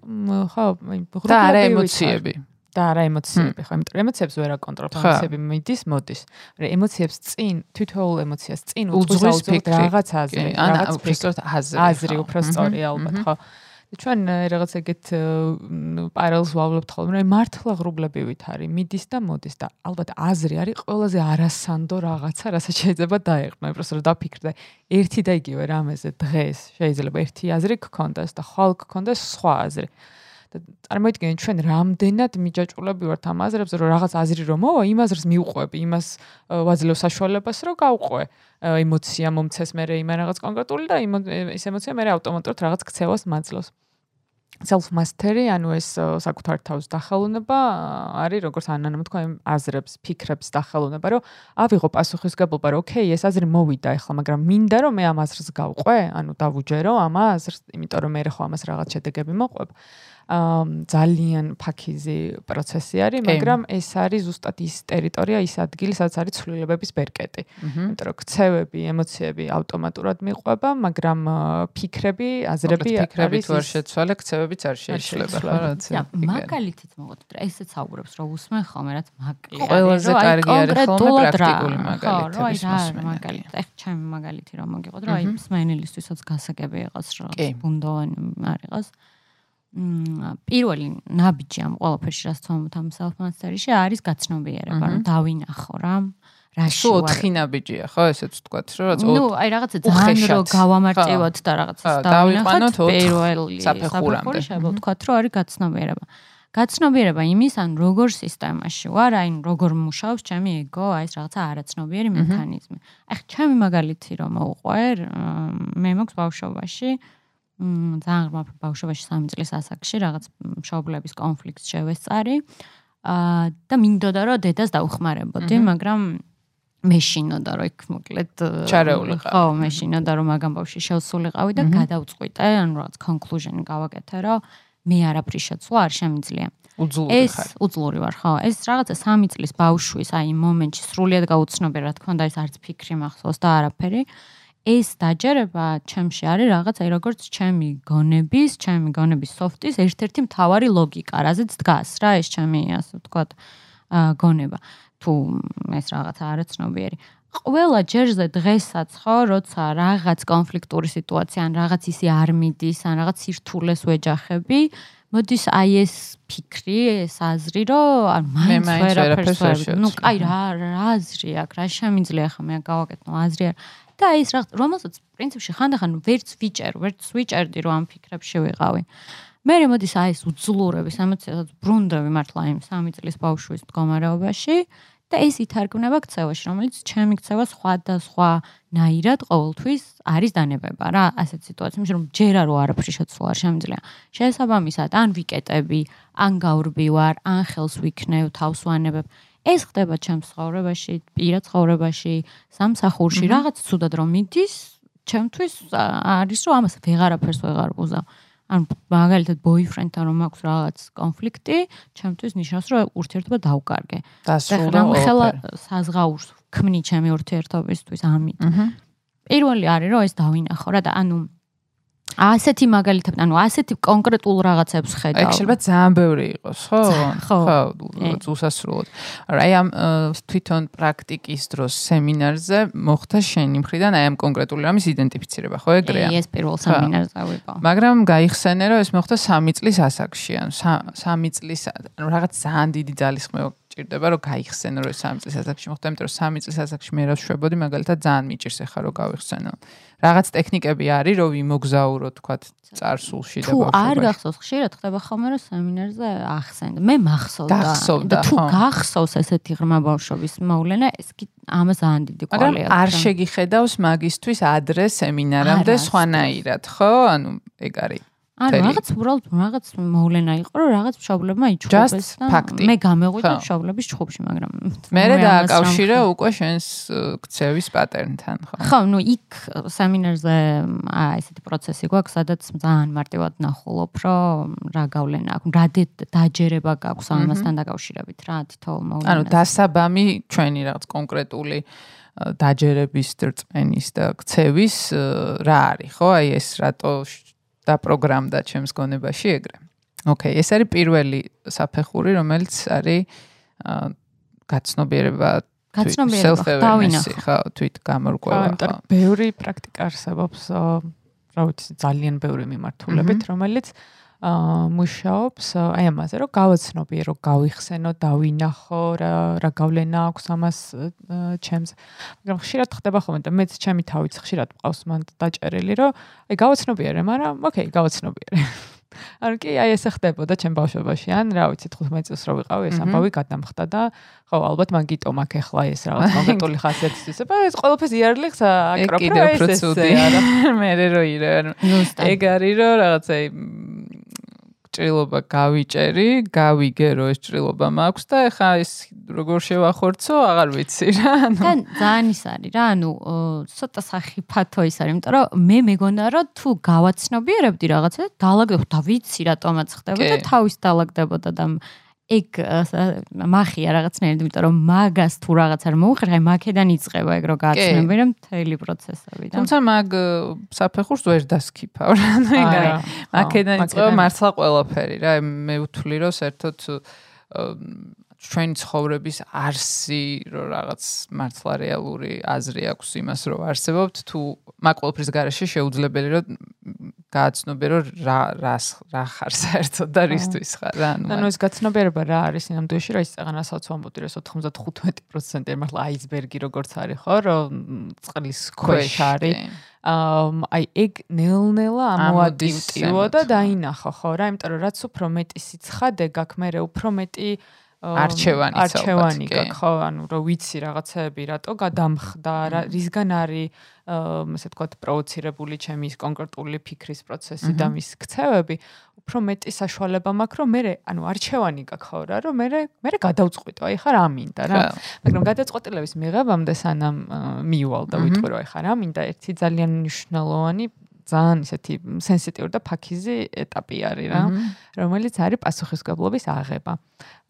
ხო, ღრუბლებივით. და არა ემოციები. და არა ემოციები, ხო, იმიტომ რომ ემოციებს ვერ აკონტროლებ, ემოციები მიდის, მოდის. რა ემოციებს წინ, თითოეულ ემოციას წინ უძღვის ფიქრი რაღაცაზე, რაღაც ფიქრს აზრი. აზრი უფრო სწორია ალბათ, ხო. ჩვენ э, რაღაც ეგეთ э, პარალელს ვავლობთ ხოლმე, რომ მართლა ღრუბლები ვითარი, მიდის და მოდის და ალბათ აზრი არის ყველაზე არასანდო რაღაცა, რასაც შეიძლება დაეყრდნო, უბრალოდ რომ დაფიქრდე ერთი და იგივე რამეზე დღეს შეიძლება ერთი აზრი გქონდეს და ხვალ გქონდეს სხვა აზრი. და წარმოიდგინე ჩვენ რამდენად მიჯაჭულები ვართ ამ აზრებზე რომ რაღაც აზრი რომ მოვა იმ აზრს მიუყვები იმას ვაძლევ საშუალებას რომ გავყვე ემოცია მომცეს მე იმ რაღაც კონკრეტული და ის ემოცია მე ავტომატურად რაღაც ქცევას მაძლევს self mastery ანუ ეს საკუთარ თავს დახელუნება არის როგორც ანანამ თქვა იმ აზრებს, ფიქრებს დახელუნება, რომ ავიღო პასუხისგებლობა, რომ ოკეი, ეს აზრი მოვიდა ახლა, მაგრამ მინდა რომ მე ამ აზრს გავყვე, ანუ დავუჯერო ამ აზრს, იმიტომ რომ მე ხო ამას რაღაც შედეგები მოყვებ. ძალიან ფაქიზი პროცესი არის, მაგრამ ეს არის ზუსტად ის ტერიტორია, ის ადგილი, სადაც არის ცვლილებების ბერკეტი. იმიტომ რომ ქცევები, ემოციები ავტომატურად მიყვება, მაგრამ ფიქრები, აზრები ფიქრები თუ არ შეცვალე, ქცევებიც არ შეიძლება, რა რაც. მაგალითით მოგოთ, ესეც აუგურებს, რომ უსმენ ხოლმე რაც მაკლია. ყველაზე კარგი არის ხოლმე პრაქტიკული მაგალითი. რა, რა, მაგალითი. ეხ ჩემი მაგალითი რომ მოგიყოთ, რომ აი მსმენელისთვისაც გასაგები იყოს, რომ ბუნდოვანი არ იყოს. პირველი ნაბიჯი ამ ყველაფერში რაც თომთ ამ self-mastery-ში არის გაცნობიერება, რომ დავინახო რა. რაში ვარ? 4 ნაბიჯია, ხო, ესეც ვთქვათ, რომ რაც ნუ, აი რაღაცა ძალიან რო გავამარტივოთ და რაღაცას დავინახოთ პირველი საფეხურამდე. შეიძლება ვთქვათ, რომ არის გაცნობიერება. გაცნობიერება იმის, ან როგორ სისტემაში ვარ, აი როგორ მუშაობს ჩემი ეგო, აი ეს რაღაცა არაცნობიერი მექანიზმი. აი ჩემი მაგალითი რომ მოუყვე, მე მოქვს ბავშვობაში, ძალიან ღრმა ბავშვობაში 3 წლის ასაკში რაღაც მშობლების კონფლიქტს შევესწარი. აა და მინდოდა რომ დედას დაუხმარებოდი, მაგრამ მეშინოდა რომ იქ მოკლედ ჩარეულიყავ. ხო, მეშინოდა რომ მაგამ ბავში შევსულიყავი და გადავწყვიტე, ანუ რაღაც conclusion გავაკეთე, რომ მე არაფრის შეცვლა არ შემიძლია. უძლური ეს ხარ. უძლური ვარ, ხო. ეს რაღაცა 3 წლის ბავშვის აი იმ მომენტში სრულიად გაუცნობი რა თქმა უნდა ეს არც ფიქრი მახსოვს და არაფერი. ეს დაჯერება ჩემში არის რაღაც აი როგორც ჩემი გონების, ჩემი გონების სოფტის ერთ-ერთი მთავარი ლოგიკა, რაზეც დგას რა ეს ჩემი ასე ვთქვათ გონება. თუ ეს რაღაცა არაცნობიერი. ყველა ჯერზე დღესაც ხო, როცა რაღაც კონფლიქტური სიტუაცია ან რაღაც ისი არ მიდის, ან რაღაც სირთულეს ვეჯახები, მოდის აი ეს ფიქრი, ეს აზრი, რომ არ მაინც ვერაფერს ვერ ნუ კაი რა რა აზრი აქვს, რა შემიძლია ხა მე გავაკეთო აზრი არ. და ეს რაღაც რომელსაც პრინციპში ხანდახან ვერც ვიჭერ, ვერც ვიჭერდი რომ ამ ფიქრებში ვიყავი. მე მოდის აი ეს უძლურების ემოციასაც ბრუნდები მართლა იმ 3 წლის ბავშვის მდგომარეობაში და ეს ითარგმნება ქცევაში, რომელიც ჩემი ქცევა სხვა და სხვა ნაირად ყოველთვის არის დანებება რა, ასეთ სიტუაციებში რომ ჯერა რო არაფერი შეცვლა არ შემიძლია. შესაბამისად, ან ვიკეტები, ან გავრბივარ, ან ხელს ვიქნევ, თავს ვანებებ. ეს ხდება ჩემს ცხოვრებაში, პირა ცხოვრებაში, სამსახურში, რაღაც ცუდად რომ მიდის, ჩემთვის არის რომ ამას ვეღარაფერს ვეღარ უზავ. ან მაგალითად boyfriend-თან რომ მაქვს რაღაც კონფლიქტი, ჩემთვის ნიშნავს რომ ურთიერთობა დავკარგე. და დასრულდა ხელა ყველაფერი. საზღაურს ქმნი ჩემი ურთიერთობისთვის ამით. პირველი არის რომ ეს დავინახო რა და ანუ ასეთი მაგალითად, ანუ ასეთი კონკრეტულ რაღაცებს აი ხედავ. შეიძლება ძალიან ბევრი იყოს, ხო? ხო. უსასრულოდ. აი ამ თვითონ პრაქტიკის დროს სემინარზე მოხდა შენი მხრიდან აი ამ კონკრეტული რამის იდენტიფიცირება, ხო ეგრეა? ეს პირველ სემინარზე ვიყო. მაგრამ გაიხსენე რომ ეს მოხდა 3 წლის ასაკში, ანუ 3 წლის ანუ რაღაც ძალიან დიდი ძალისხმევა ჭირდება რომ გაიხსენო რომ 3 წლის ასაკში მოხდა, იმიტომ რომ 3 წლის ასაკში მე რა შვებოდი მაგალითად ძალიან მიჭირს ახლა რომ გავიხსენო. რაღაც ტექნიკები არის რომ ვიმოგზაურო თქვა წარსულში და თუ არ გახსოვს, ხშირად ხდება ხოლმე რომ სემინარზე ახსენდა. მე მახსოვდა. და თუ გახსოვს ესეთი ღრმა ბავშვობის მოვლენა, ეს კი ამას ძალიან დიდი მაგრამ კვალი არ შეგიხედავს მაგისტვის ადრე სემინარამდე არა, სხვანაირად, ხო? ანუ ეგ არის. ანუ რაღაც უბრალოდ რაღაც მოვლენა იყო, რომ რაღაც მშობლებმა იჩხუბეს და მე გამეღვიდა მშობლების ჩხუბში, მაგრამ მე დააკავშირე უკვე შენს ქცევის პატერნთან, ხო? ხო, ну იქ სემინარზე აა ესეთი პროცესი გვაქვს, სადაც ძალიან მარტივად ნახულობ, რომ რა გავლენა აქვს, რა დაჯერება გაქვს ამასთან დაკავშირებით, რა თითოეულ მოვლენას. ანუ დასაბამი ჩვენი რაღაც კონკრეტული დაჯერების, რწმენის და ქცევის რა არის, ხო? აი ეს რატო დაპროგრამდა ჩემს გონებაში ეგრე. ოკეი, ეს არის პირველი საფეხური, რომელიც არის ა, გაცნობიერება გაცნობიერება ხო, დავინახო. ხო, თვით გამორკვევა, იმიტომ ხო. რომ ბევრი პრაქტიკა არსებობს, აა, რა ვიცი, ძალიან ბევრი მიმართულებით, რომელიც აა მუშაობს აი ამაზე, რომ გავაცნობიე, რომ გავიხსენო, დავინახო, რა რა გავლენა აქვს ამას ჩემს. მაგრამ ხშირად ხდება ხოლმე და მეც ჩემი თავიც ხშირად მყავს მან დაჭერილი, რომ აი გავაცნობიერე, მაგრამ ოკეი, გავაცნობიერე. ანუ კი აი ესე ხდებოდა ჩემ ბავშვობაში, ან რა ვიცი, 15 წელს რო ვიყავი, ეს ამბავი გადამხდა და ხო, ალბათ მან გიტომ აქ ახლა ეს რაღაც კონკრეტული ხასიათისთვის. აბა ეს ყველაფერს იარლიხს ეგ აკროფ, კიდევ უფრო ეს ესე არა. მე რო ირე, ზუსტად. ეგ არის რომ რაღაცა ჭრილობა გავიჭერი, გავიგე რომ ეს ჭრილობა მაქვს და ეხა ეს როგორ შევახორცო, აღარ ვიცი რა. ანუ და ძალიან ის არის რა, ანუ ცოტა სახიფათო ის არის, იმიტომ რომ მე მეგონა რომ თუ გავაცნობიერებდი რაღაცა, დაალაგდებოდა და ვიცი რატომაც ხდება და თავის დაალაგდებოდა და ეგ მახია რაღაცნაირად, იმიტომ რომ მაგას თუ რაღაც არ მოუხერხე, მაქედან იწყება ეგ რო გააცნობი რომ მთელი პროცესები და თუმცა მაგ საფეხურს ვერ დასქიფავ რა. ანუ ეგ არის. ხო, მაკედან იწყება მართლა ყველაფერი რა. მე ვთვლი რომ საერთოდ ჩვენი ცხოვრების არსი რომ რაღაც მართლა რეალური აზრი აქვს იმას რომ არსებობთ თუ მაგ ყველაფრის garaშე შეუძლებელი რომ გააცნობე რომ რა რას რა ხარ საერთოდ და რისთვის ხარ რა. ანუ ანუ ეს გაცნობიერება რა არის ინამდვილეში რა ის წაღანასაც ვამბობდი რომ 95% მართლა აისბერგი როგორც არის ხო რომ წყლის ქვეშ არის ამ აი ეგ ნელ-ნელა ამოდის ამოადივტიო და დაინახო ხო რა იმიტომ რომ რაც უფრო მეტი სიცხადე გაქვს მე უფრო მეტი არჩევანი არჩევანი გაქვს ხო ანუ რომ ვიცი რაღაცეები რატო გადამხდა რა რისგან არის ესე თქვა პროვოცირებული ჩემი ის კონკრეტული ფიქრის პროცესი და მის ქცევები. უფრო მეტი საშუალება მაქვს, რომ მე ანუ არჩევანი გაქვს რა, რომ მე მე გადავწყვიტო, აი ხარ ამინდა რა. მაგრამ გადაწყვეტილების მიღებამდე სანამ მიუვალ და ვიტყვი რომ აი ხარ ამინდა, ერთი ძალიან მნიშვნელოვანი ძალიან ისეთი სენსიტიური და ფაქიზი ეტაპი არის რა, რომელიც არის პასუხისგებლობის აღება.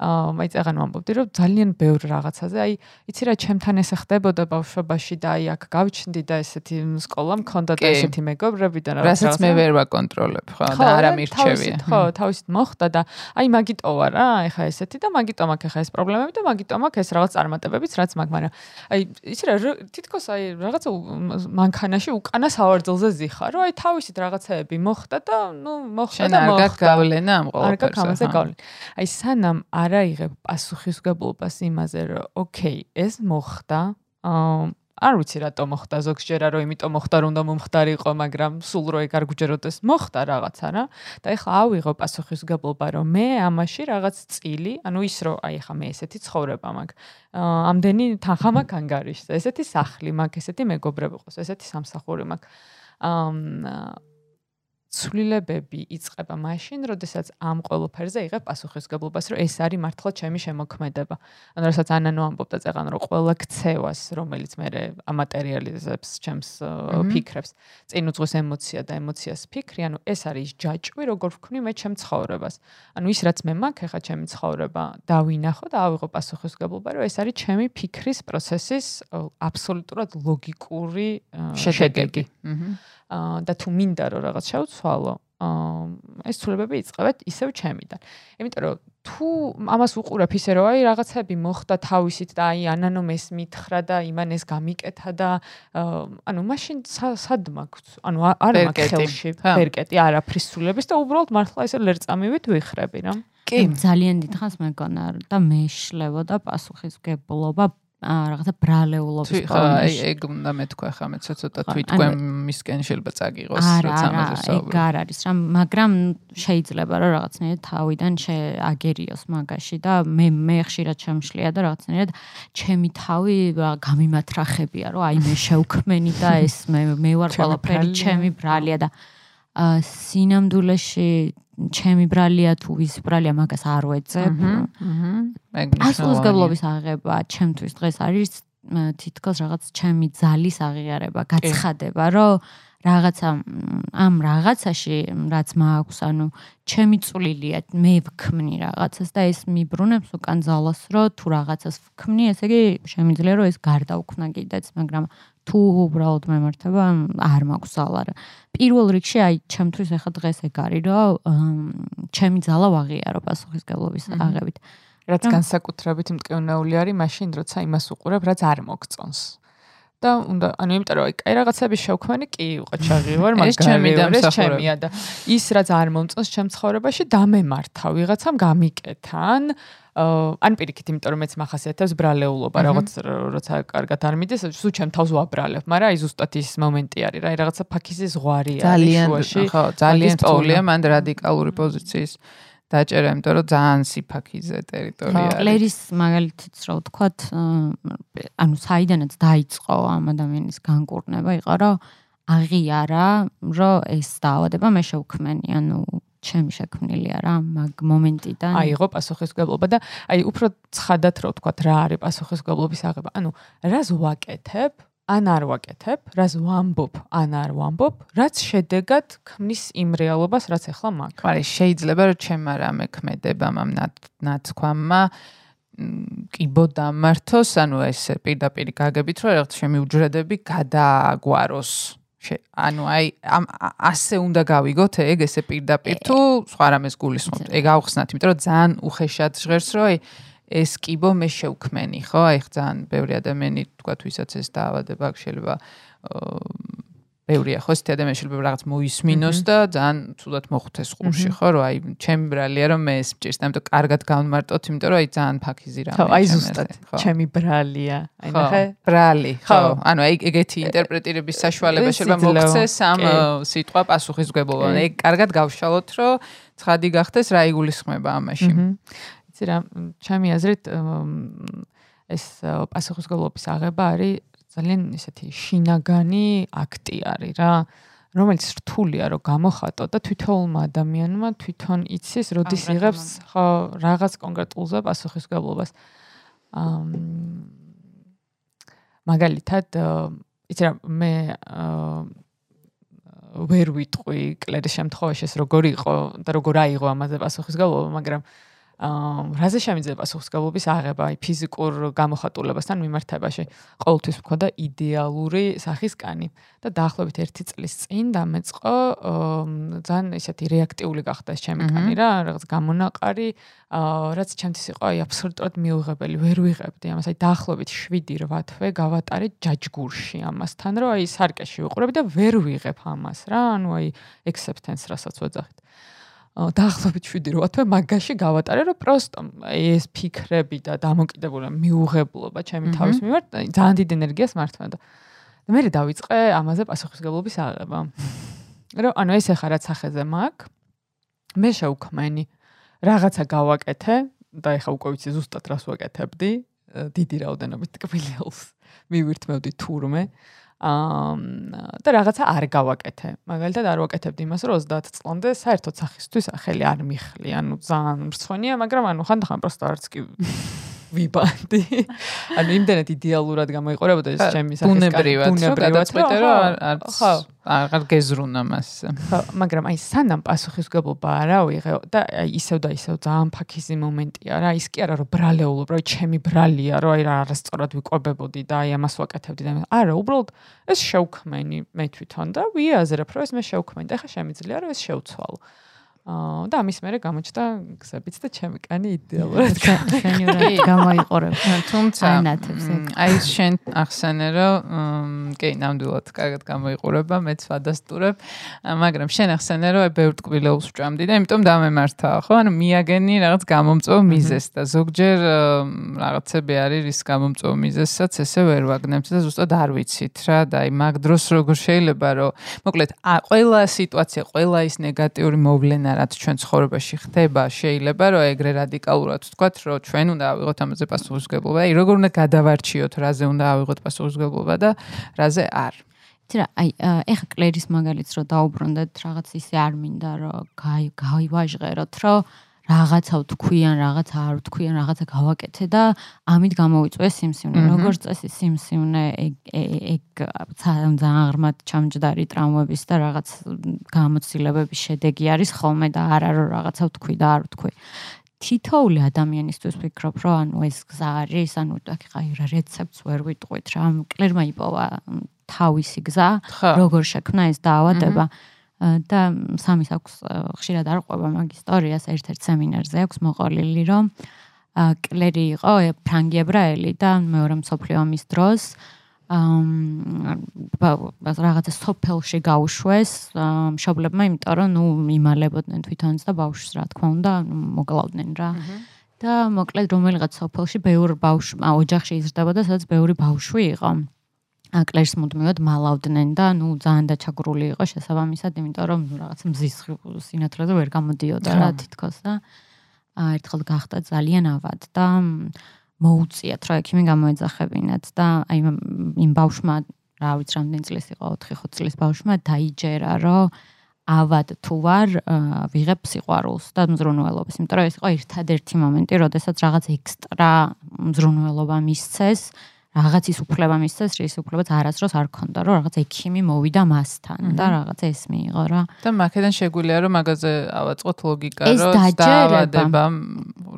მაინც აღარ ვამბობდი რომ ძალიან ბევრ რაღაცაზე აი იცი რა ჩემთან ესე ხდებოდა ბავშვობაში და აი აქ გავჩნდი და ესეთი სკოლა მქონდა და ესეთი მეგობრები და რაღაც რასაც მე ვერ ვაკონტროლებ ხო და არა მირჩევია ხო თავისით მოხდა და აი მაგიტო ვარ რა ეხა ესეთი და მაგიტო მაქვს ეხა ეს პრობლემები და მაგიტო მაქვს ეს რაღაც წარმატებებიც რაც მაქვს მაგრამ აი იცი რა თითქოს აი რაღაცა მანქანაში უკანა სავარძელზე ზიხარ რომ აი თავისით რაღაცეები მოხდა და ნუ მოხდა და მოხდა არ გავლენა ამ ყოველფერს არ გავლენა. აი სანამ არ არ აიღებ პასუხისგებლობას იმაზე, რომ ოკეი, ეს მოხდა. აა არ ვიცი რატომ მოხდა ზოგჯერა რომ იმიტომ მოხდა რომ უნდა მომხდარიყო, მაგრამ სულ რო ეგ არ გუჯეროდეს მოხდა რაღაცა რა. და ეხლა ავიღო პასუხისგებლობა რომ მე ამაში რაღაც წილი, ანუ ის რომ აი ეხლა მე ესეთი ცხოვრება მაქვს. აა ამდენი თანხა მაქვს ანგარიშზე, ესეთი სახლი მაქვს, ესეთი მეგობრები ყავს, ესეთი სამსახური მაქვს. ცვლილებები იწყება მაშინ, როდესაც ამ ყოველფერზე იღებ პასუხისგებლობას, რომ ეს არის მართლა ჩემი შემოქმედება. ანუ რასაც ანანო ამბობდა წეგან, რომ ყველა ქცევას, რომელიც მე ამატერიალიზებს ჩემს ფიქრებს, წინ უძღვის ემოცია და ემოციას ფიქრი, ანუ ეს არის ჯაჭვი, როგორ ვქნი მე ჩემ ცხოვრებას. ანუ ის რაც მე მაქვს, ახლა ჩემი ცხოვრება, დავინახო და ავიღო პასუხისგებლობა, რომ ეს არის ჩემი ფიქრის პროცესის აბსოლუტურად ლოგიკური შედეგი. აჰა და თუ მინდა რომ რაღაც შევცვალო, ეს ცულებები იწყებათ ისევ ჩემიდან. იმიტომ რომ თუ ამას უყურებ ისე რომ აი რაღაცები მოხდა თავისით და აი ანანომ ეს მითხრა და იმან ეს გამიკეთა და ანუ მაშინ სად მაქვს? ანუ არ მაქვს ხელში ბერკეტი არაფრის ცულების და უბრალოდ მართლა ესე ლერწამივით ვიხრები რა. კი, ძალიან დიდხანს მეგონა და მეშლევა და პასუხისგებლობა რაღაცა ბრალეულობის პონში. აი ეგ უნდა მეთქვა ხა მე ცოტა თვითკენ მისკენ შეიძლება წაგიღოს რაც ამაზე საუბარი. ეგ არ არის რა, მაგრამ შეიძლება რომ რაღაცნაირად თავიდან შეაგერიოს მაგაში და მე მე ხშირად შემშლია და რაღაცნაირად ჩემი თავი გამიმათრახებია რომ აი მე შევქმენი და ეს მე მე ვარ ყველაფერი ჩემი ბრალია და სინამდვილეში ჩემი ბრალია თუ ვის ბრალია მაგას არ ვეძებ. აჰა. პასუხისგებლობის აღება ჩემთვის დღეს არის თითქოს რაღაც ჩემი ძალის აღიარება, გაცხადება, რომ რაღაცა ამ რაღაცაში რაც მაქვს, ანუ ჩემი წვლილია, მე ვქმნი რაღაცას და ეს მიბრუნებს უკან ძალას, რომ თუ რაღაცას ვქმნი, ესე იგი შემიძლია რომ ეს გარდაუქმნა კიდეც, მაგრამ თუ უბრალოდ მემართება არ მაქვს ზალა რა. პირველ რიგში აი ჩემთვის ახლა დღეს ეგ არის რომ ჩემი ზალა ვაღიარო პასუხისგებლობის აღებით. რაც განსაკუთრებით მტკივნეული არის მაშინ როცა იმას უყურებ რაც არ მოგწონს. და უნდა ანუ იმიტომ რომ აი კაი რაღაცები შევქმენი კი იყო ჩაღი ვარ მაგარი ეს ჩემი და ეს ჩემია და ის რაც არ მომწონს ჩემ ცხოვრებაში დამემართა ვიღაცამ გამიკეთან ან პირიქით, იმიტომ რომ მეც מחასიათებს ბრალეულობა, რაღაც როცა კარგად არ მიდის, სულ ჩემ თავს ვაბრალებ, მაგრამ აი ზუსტად ის მომენტი არის რა, აი რაღაცა ფაქიზი ზღვარი არის შუაში. ხო, ძალიან პოულია მან რადიკალური პოზიციის დაჭერა, იმიტომ რომ ძალიან სიფაქიზე ტერიტორია არის. კლერის მაგალითიც რა ვთქვათ, ანუ საიდანაც დაიწყო ამ ადამიანის განკურნება, იყო რომ აღიარა, რომ ეს დაავადება მე შევქმენი, ანუ ჩემი შექმნილია რა მაგ მომენტიდან. აიღო პასუხისგებლობა და აი უფრო ცხადად რო ვთქვა რა არის პასუხისგებლობის აღება. ანუ რას ვაკეთებ? ან არ ვაკეთებ, რას ვამბობ, ან არ ვამბობ, რაც შედეგად ქმნის იმ რეალობას, რაც ახლა მაქვს. აი, შეიძლება რომ ჩემ არამე ქმედება მამ ნაცქვამმა კიბო დამართოს, ანუ ეს პირდაპირ გაგებით, რომ რაღაც შემი უჯრედები გადააგვაროს. ანუ აი ამ ასე უნდა გავიგოთ ეგ ესე პირდაპირ თუ სხვა რამეს გულისხმობთ. ეგ ავხსნათ იმიტომ რომ ძალიან უხეშად ჟღერს რომ აი ეს კიბო მე შევქმენი ხო? აი ძალიან ბევრი ადამიანი თქვა თუ ისაც ეს დაავადება შეიძლება ბევრია ხო ეს ადამიანი შეიძლება რაღაც მოისმინოს და ძალიან თუდად მოხვდეს ყურში ხო რომ აი ჩემი ბრალია რომ მე ეს მჭირს და ამიტომ კარგად გავმარტოთ იმიტომ რომ აი ძალიან ფაქიზი რამე ხო აი ზუსტად ჩემი ბრალია. აი ნახე. ბრალი ხო. ანუ აი ეგეთი ინტერპრეტირების საშუალება შეიძლება მოქცეს ამ სიტყვა პასუხისგებლობა ეგ კარგად გავშალოთ რომ ცხადი გახდეს რა იგულისხმება ამაში. იცი რა ჩემი აზრით ეს პასუხისგებლობის აღება არის ძალიან ისეთი შინაგანი აქტი არის რა. რომელიც რთულია რომ გამოხატო და თვითონმა ადამიანმა თვითონ იცის როდის იღებს ხო რაღაც კონკრეტულზე პასუხისგებლობას აა მაგალითად იცი რა მე ვერ ვიტყვი კლერის შემთხვევაში ეს როგორ იყო და როგორ აიღო ამაზე პასუხისგებლობა მაგრამ აა რაზე შემიძლია პასუხისგებლობის აღება? აი ფიზიკურ გამოხატულებასთან მიმართებაში ყოველთვის მქონდა იდეალური სახის კანი და დაახლოებით 1 წლის წინ დამეწყო ძალიან ისეთი რეაქტიული გახდა ჩემი კანი რა რაღაც გამონაყარი რაც ჩემთვის იყო აი აბსოლუტურად მიუღებელი ვერ ვიღებდი ამას. აი დაახლოებით 7-8 თვე გავატარე ჯაჯგურში ამასთან რომ აი სარკეში ვიყურები და ვერ ვიღებ ამას რა ანუ აი acceptance რასაც ვეძახით დაახლოებით 7-8 თვე მაგაში გავატარე, რომ პროსტო ეს ფიქრები და დამოკიდებულება მიუღებლობა ჩემი თავის მიმართ ძალიან დიდ ენერგიას მართვა და მე დავიწყე ამაზე პასუხისგებლობის აღება. რომ ანუ ეს ახლა რაც ახეზე მაგ მე შევქმენი. რაღაცა გავაკეთე და ეხა უკვე ვიცი ზუსტად რას ვაკეთებდი. დიდი რაოდენობით კბილელს მივირთმევდი თურმე და რაღაცა არ გავაკეთე. მაგალითად არ ვაკეთებდი იმას, რომ 30 წლამდე საერთოდ სახისთვის ახელი არ მიხლი. ანუ ძალიან მრცხვენია, მაგრამ ანუ ხანდახან პროსტო არც კი ვიბანდი. ანუ იმდენად იდეალურად გამოიყურებოდა ეს ჩემი სახის ბუნებრივად, ბუნებრივად, რომ არც აღარ გეზრუნა მასზე. ხო, მაგრამ აი სანამ პასუხისგებლობა არ ავიღე და აი ისევ და ისევ ძალიან ფაქიზი მომენტია რა, ის კი არა რომ ბრალეულობ, რომ ჩემი ბრალია, რომ აი რა არასწორად ვიყვებებოდი და აი ამას ვაკეთებდი და არა, უბრალოდ ეს შევქმენი მე თვითონ და ვიაზრებ, რომ ეს მე შევქმენი და ხა შემიძლია რომ ეს შევცვალო. აა და ამის მერე გამოჩნდა გზებიც და ჩემი კანი იდეალურად შენიურად გამოიყურებ. თუმცა აი შენ ახსენე რომ კი ნამდვილად კარგად გამოიყურება, მეც ვადასტურებ, მაგრამ შენ ახსენე რომ აი ბევრ ტკბილეულს ვჭამდი და იმიტომ დამემართა ხო? ანუ მიაგენი რაღაც გამომწვევ მიზეს და ზოგჯერ რაღაცები არის რის გამომწვევ მიზესაც ესე ვერ ვაგნებთ და ზუსტად არ ვიცით რა და აი მაგ დროს როგორ შეიძლება რომ მოკლედ ყველა სიტუაცია, ყველა ის ნეგატიური მოვლენა რაც ჩვენ ცხოვრებაში ხდება, შეიძლება რომ ეგრე რადიკალურად ვთქვათ, რომ ჩვენ უნდა ავიღოთ ამაზე პასუხისმგებლობა. აი, როგორ უნდა გადავარჩიოთ, რაზე უნდა ავიღოთ პასუხისმგებლობა და რაზე არ. რა, აი, ეხა კლერის მაგალითს რო დაუბრუნდეთ, რაღაც ისე არ მინდა რომ გაივაჟღეროთ, რომ რაღაცა ვთქვიან, რაღაცა არ ვთქვიან, რაღაცა გავაკეთე და ამით გამოვიწვე სიმსივნე. როგორც წესი სიმსივნე ეგ ძალიან ღრმად ჩამჯდარი ტრაუმების და რაღაც გამოცდილებების შედეგი არის ხოლმე და არა რომ რაღაცა ვთქვი და არ ვთქვი. თითოეული ადამიანისთვის ვფიქრობ, რომ ანუ ეს გზა არის, ანუ აი რა რეცეპტს ვერ ვიტყვით რა. კლერმა იპოვა თავისი გზა, როგორ შექმნა ეს დაავადება. და სამის აქვს ხშირად არ ყვება მაგ ისტორიას. ერთ-ერთ სემინარზე აქვს მოყოლილი რომ კლერი იყო ფრანგი ებრაელი და მეორე მსოფლიო ომის დროს აა რაღაცა სოფელში გაუშვეს მშობლებმა იმიტომ რომ ნუ იმალებოდნენ თვითონაც და ბავშვს რა თქმა უნდა მოკლავდნენ რა. და მოკლედ რომელიღაც სოფელში ბევრ ბავშვ ოჯახში იზრდებოდა სადაც ბევრი ბავშვი იყო აკლერს მუდმივად მალავდნენ და ნუ ძალიან დაჩაგრული იყო შესაბამისად, იმიტომ რომ ნუ რაღაც მზის სინათლეზე ვერ გამოდიოდა რა თითქოს და ერთხელ გახდა ძალიან ავად და მოუწიათ რა ექიმი გამოეძახებინათ და აი იმ ბავშვმა რა ვიცი რამდენი წლის იყო 4-5 წლის ბავშვმა დაიჯერა რომ ავად თუ ვარ ვიღებ სიყვარულს და მზრუნველობას, იმიტომ რომ ეს იყო ერთადერთი მომენტი, როდესაც რაღაც ექსტრა მზრუნველობა მისცეს რაღაცის უფლება მისცეს, რის უფლებაც არასდროს არ ქონდა, რომ რაღაც ექიმი მოვიდა მასთან და რაღაც ეს მიიღო რა. და მაქედან შეგვიძლია რომ მაგაზე ავაწყოთ ლოგიკა, რომ დაავადება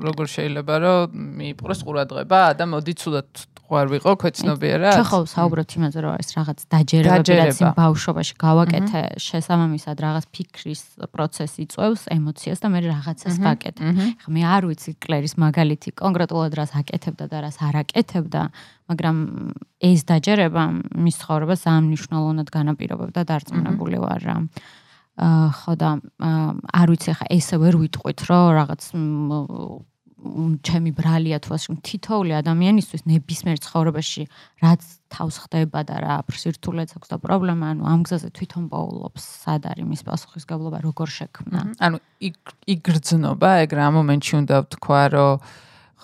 როგორ შეიძლება რომ მიიპყროს ყურადღება. და მოდი ცუდად ვარ ვიყო ქვეცნობიერად. ხო, საუბრობთ იმაზე, რომ არის რაღაც დაჯერებები, რაც იმ ბავშვობაში გავაკეთე, შესაბამისად რაღაც ფიქრის პროცესი წევს ემოციას და მე რაღაცას ვაკეთებ. ხა მე არ ვიცი კლერის მაგალითი კონკრეტულად რას აკეთებდა და რას არ აკეთებდა, მაგრამ ეს დაჯერება მის ცხოვრებას ძალიან მნიშვნელოვნად განაპირობებდა და დარწმუნებული ვარ რა. აა ხო და არ ვიცი ხა ესე ვერ ვიტყვით რომ რაღაც ჩემი ბრალია თუ ასე თითოეული ადამიანისთვის ნებისმიერ ცხოვრებაში რაც თავს ხდება და რა ფსირთულეც აქვს და პრობლემა ანუ ამ გზაზე თვითონ პაულობს სად არის მის პასუხისგებლობა როგორ შექმნა? ანუ იგრძნობა ეგ რა მომენტში უნდა ვთქვა რომ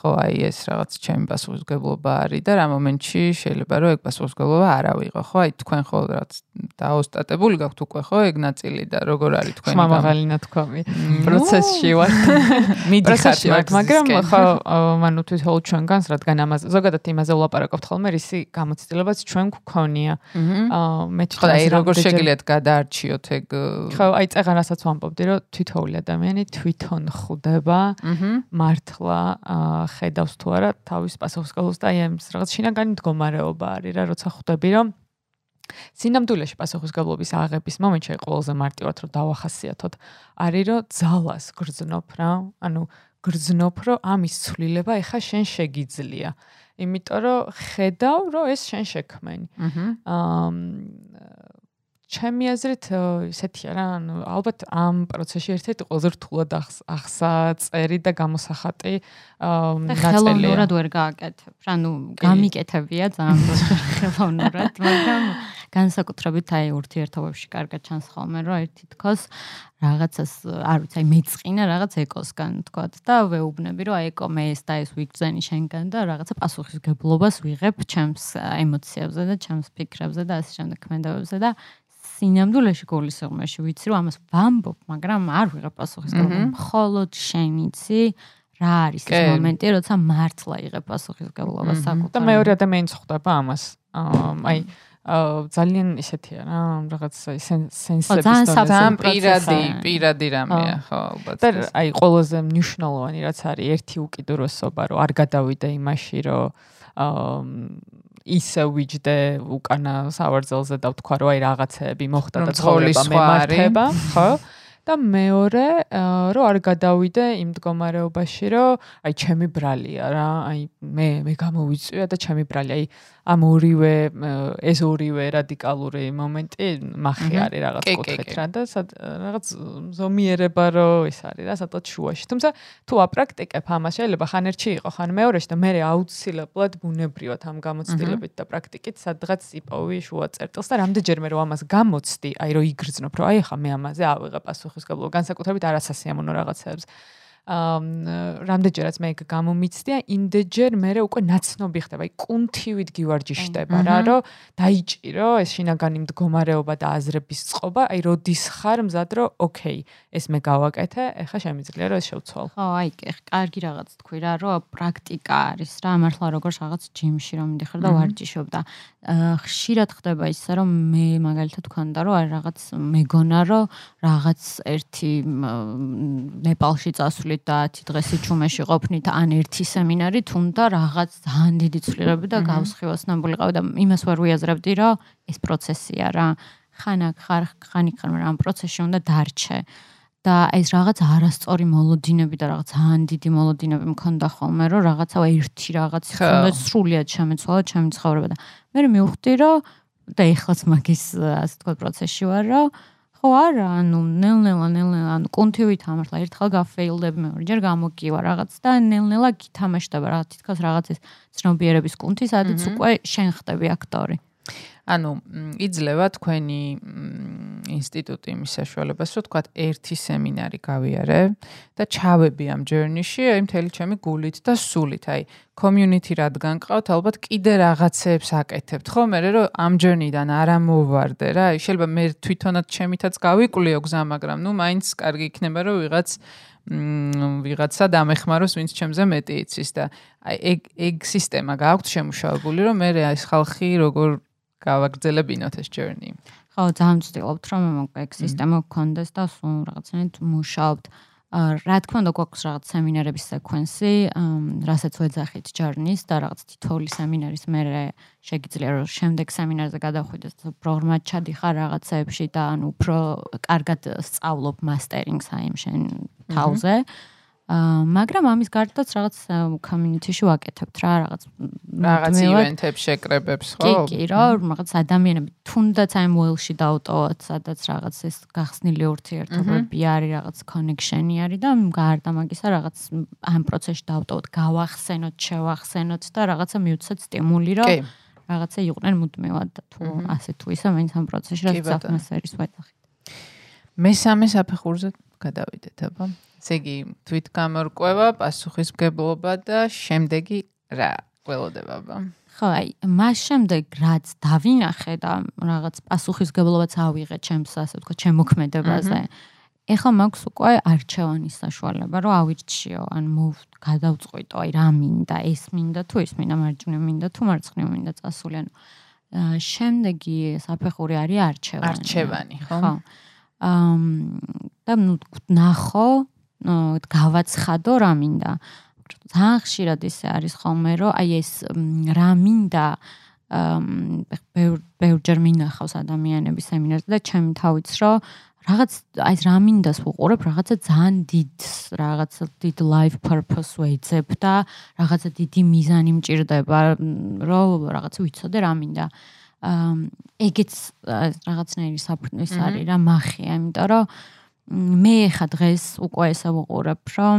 ხო აი ეს რაღაც ჩემი პასუხისგებლობა არის და რა მომენტში შეიძლება რომ ეგ პასუხისგებლობა არ ავიღო ხო? აი თქვენ ხო რაც დაოსტატებული გაქვთ უკვე ხო ეგ ნაწილი და როგორ არის თქვენი მამაღალი ნათქვამი პროცესში ვარ. მიდიხართ მაგრამ ხო მანუ თვითონ ჩვენგანს რადგან ამაზე ზოგადად იმაზე ვლაპარაკობთ ხოლმე რისი გამოცდილებაც ჩვენ გქონია აა მე თვითონ აი როგორ შეგიძლიათ გადაარჩიოთ ეგ ხო აი წეგან რასაც ვამბობდი რომ თვითოული ადამიანი თვითონ ხვდება მართლა ხედავს თუ არა თავის პასუხისგებლობას და აი ამ რაღაც შინაგანი მდგომარეობა არის რა როცა ხვდები რომ სინამდვილეში პასუხისგებლობის აღების მომენტში ყველაზე მარტივად რომ დავახასიათოთ არის რომ ძალას გრძნობ რა ანუ გრძნობ რომ ამის ცვლილება ეხა შენ შეგიძლია იმიტომ რომ ხედავ რომ ეს შენ შექმენი აა ჩემი აზრით ესეთია რა ანუ ალბათ ამ პროცესში ერთ-ერთი ყველაზე რთულად ახსაწერი და გამოსახატი ნაწილია. ხელოვნურად ვერ გააკეთებ. ანუ გამიკეთებია ძალიან ხელოვნურად, მაგრამ განსაკუთრებით აი ურთიერთობებში კარგად ჩანს ხოლმე რომ ერთი თქოს რაღაცას არ ვიცი აი მეწყინა რაღაც ეკოსგან თქვათ და ვეუბნები რომ აი ეკო მე ეს და ეს ვიგზენი შენგან და რაღაცა პასუხისგებლობას ვიღებ ჩემს ემოციებზე და ჩემს ფიქრებზე და ასე შემდეგ კმენდობებზე და სინამდვილეში გულისხმობაში ვიცი რომ ამას ვამბობ, მაგრამ არ ვიღებ პასუხისგებლობას. მხოლოდ შენ იცი რა არის ეს მომენტი, როცა მართლა იღებ პასუხისგებლობას საკუთარ. და მეორე ადამიანს ხვდება ამას. აი ძალიან ისეთია რა, რაღაც სენსების ძალიან პირადი, პირადი რამეა, ხო, ალბათ. და აი ყველაზე მნიშვნელოვანი რაც არის ერთი უკიდურესობა, რომ არ გადავიდე იმაში, რომ ისე ვიჯდე უკანა სავარძელზე და ვთქვა რომ აი რაღაცეები მოხდა და ცხოვრება მემართება, ხო? და მეორე რომ არ გადავიდე იმ მდგომარეობაში რომ აი ჩემი ბრალია რა, აი მე მე გამოვიწვია და ჩემი ბრალია, აი ამ ორივე ეს ორივე რადიკალური მომენტი מחი არის რაღაც კუთხით რა და რაღაც ზომიერება რო ის არის რა სადღაც შუაში. თუმცა თუ აპრაქტიკებ ამას შეიძლება ხან ერთში იყო, ხან მეორეში და მე აუცილებლად ბუნებრივად ამ გამოცდილებით და პრაქტიკით სადღაც იპოვი შუა წერტილს და რამდენჯერმე რო ამას გამოცდი, აი რო იგრძნობ, რომ აი ახლა მე ამაზე ავიღე პასუხისგებლობა, განსაკუთრებით არასასიამოვნო რაღაცებს. რამდენჯერაც მე გამომიცდია იმდენჯერ მე უკვე ნაცნობი ხდება აი კუნთივით გივარჯიშდება რა რომ დაიჭირო ეს შინაგანი მდგომარეობა და აზრების წყობა აი როდის ხარ მზად რომ ოკეი ეს მე გავაკეთე ეხლა შემიძლია რომ ეს შევცვალ. ხო აი კარგი რაღაც თქვი რა რომ პრაქტიკა არის რა მართლა როგორც რაღაც ჯიმში რომ მიდიხარ და ვარჯიშობ და ხშირად ხდება ისე რომ მე მაგალითად თქვენდა რომ აი რაღაც მეგონა რომ რაღაც ერთი ნეპალში წასული ყოფნით და 10 დღეს იჩუმეში ყოფნით ან ერთი სემინარი თუნდა რაღაც ძალიან დიდი ცვლილება და გავსხივოსნებული ყავ და იმას ვერ ვიაზრებდი რომ ეს პროცესია რა ხან აქ ხარ ხანი ხარ მაგრამ ამ პროცესში უნდა დარჩე. და ეს რაღაც არასწორი მოლოდინები და რაღაც ძალიან დიდი მოლოდინები მქონდა ხოლმე რომ რაღაცა ერთი რაღაც ხონდა სრულიად შემეცვალა ჩემი ცხოვრება და მე მივხვდი რომ და ეხლაც მაგის ასე თქვა პროცესში ვარ რომ ხო არა, ანუ ნელ-ნელა, ნელ-ნელა, ანუ კონტივით ამართლა ერთხელ გაფეილდები მეორეჯერ გამოგივა რაღაც და ნელ-ნელა გითამაშდება რა თითქოს რაღაცის ცნობიერების კუნთი, სადაც უკვე შენ ხდები აქტორი. ანუ იძლევა თქვენი ინსტიტუტი იმის საშუალებას, რომ თქვა ერთი სემინარი გავიარე და ჩავები ამ journey-ში, აი მთელი ჩემი გულით და სულით, აი community რადგან ყავთ, ალბათ კიდე რაღაცეებს აკეთებთ, ხო? მე რომ ამ journey-დან არ ამოვარდე რა, შეიძლება მე თვითონაც ჩემითაც გავიკვლიო გზა, მაგრამ ნუ მაინც კარგი იქნება რომ ვიღაც მ ვიღაცა დამეხმაროს ვინც ჩემზე მეტი იცის და აი ეგ ეგ სისტემა გააქვთ შემუშავებული რომ მე ეს ხალხი როგორ გავაგრძელებინოთ ეს journey. ხო, ძალიან ვცდილობთ რომ ეგ სისტემა გქონდეს და სულ რაღაცნაირად მუშაობთ. რა თქმა უნდა, გვაქვს რაღაც სემინარების სეკვენსი, რასაც ვეძახით journey-ს და რაღაც თითოეული სემინარის მერე შეგიძლია რომ შემდეგ სემინარზე გადახვიდეთ პროგრამად ჩადიხარ რაღაცეებში და ანუ უფრო კარგად სწავლობ მასტერინგს აი ამ შენ თავზე. მაგრამ ამის გარდაც რაღაც community-ში ვაკეთებთ რა რაღაც რაღაც ივენთებს შეკრებებს ხო? კი, კი, რომ რაღაც ადამიანები. თუნდაც აი მოელში დაუტოვოთ, სადაც რაღაც ეს გახსნილი ურთიერთობები არის, რაღაც connection-ი არის და გარდა მაგისა რაღაც ამ პროცესში დაუტოვოთ, გავახსენოთ, შევახსენოთ და რაღაცა მივცეთ სტიმული, რომ რაღაცა იყვნენ მუდმივად და თუ ასე თუ ისე მაინც ამ პროცესში რაღაც ატმოსფერის ვეძახით. მესამე საფეხურზე გადავიდეთ, აბა. ესე იგი, თვითგამორკვევა, პასუხისმგებლობა და შემდეგი რა? ყველოდება, აბა. ხო, აი, მას შემდეგ რაც დავინახე და რაღაც პასუხისგებლობაც ავიღე ჩემს, ასე ვთქვა, ჩემოქმედებაზე. ეხლა მაქვს უკვე არჩევანის საშუალება, რომ ავირჩიო, ან გადავწყვიტო, აი, რა მინდა, ეს მინდა თუ ის მინდა, მარჯვნივ მინდა თუ მარცხნივ მინდა წასული, ანუ შემდეგი საფეხური არის არჩევანი. არჩევანი, ხო? ხო. და ნუ ნახო, გავაცხადო რა მინდა. ძალიან ხშირად ისე არის ხოლმე, რომ აი ეს რა მინდა ბევრჯერ მინახავს ადამიანების სემინარზე და ჩემი თავიც რომ რაღაც აი ეს რა მინდას ვუყურებ, რაღაცა ძალიან დიდ, რაღაცა დიდ life purpose ვეძებ და რაღაცა დიდი მიზანი მჭირდება, რომ რაღაცა ვიცოდე რა მინდა. ეგეც რაღაცნაირი საფრთხის არის რა מחია, იმიტომ რომ მე ხა დღეს უკვე ესა ვუყურებ, რომ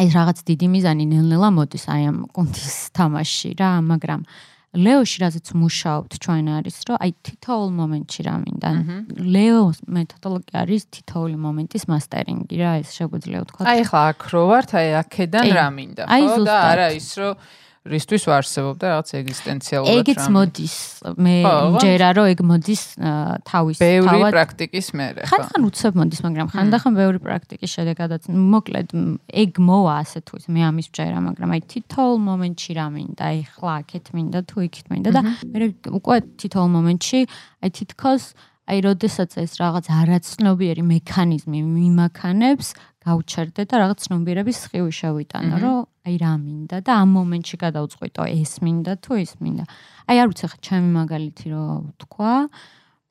ეს რაღაც დიდი მიზანი ნელ-ნელა მოდის აი ამ კონტის თამაში რა, მაგრამ ლეოში რაზეც მუშაობთ ჩვენ არის, რომ აი თითოეულ მომენტში რა მინდა. ლეოს მეთოდოლოგია არის თითოეული მომენტის მასტერინგი რა, ეს შეგვიძლია ვთქვა. აი ხა აქ რო ვართ, აი აქედან რა მინდა, ხო და არა ის რომ რისთვის ვარსებობ და რაღაც ეგზისტენციალურად რამე. ეგეც მოდის. მე მჯერა რომ ეგ მოდის თავის თავად. ბევრი პრაქტიკის მერე, ხო. ხან უცებ მოდის, მაგრამ ხანდახან ბევრი პრაქტიკის შედეგადაც მოკლედ ეგ მოვა ასე თუ ის მე ამის მჯერა, მაგრამ აი თითოეულ მომენტში რა მინდა, აი ხლა აქეთ მინდა თუ იქით მინდა და მე უკვე თითოეულ მომენტში აი თითქოს აი როდესაც ეს რაღაც არაცნობიერი მექანიზმი მიმაქანებს, გავჩერდე და რაღაც ცნობიერების სხივი შევიტანო, რომ აი რა მინდა და ამ მომენტში გადავწყვიტო ეს მინდა თუ ის მინდა. აი არ ვიცი ხა ჩემი მაგალითი რომ თქვა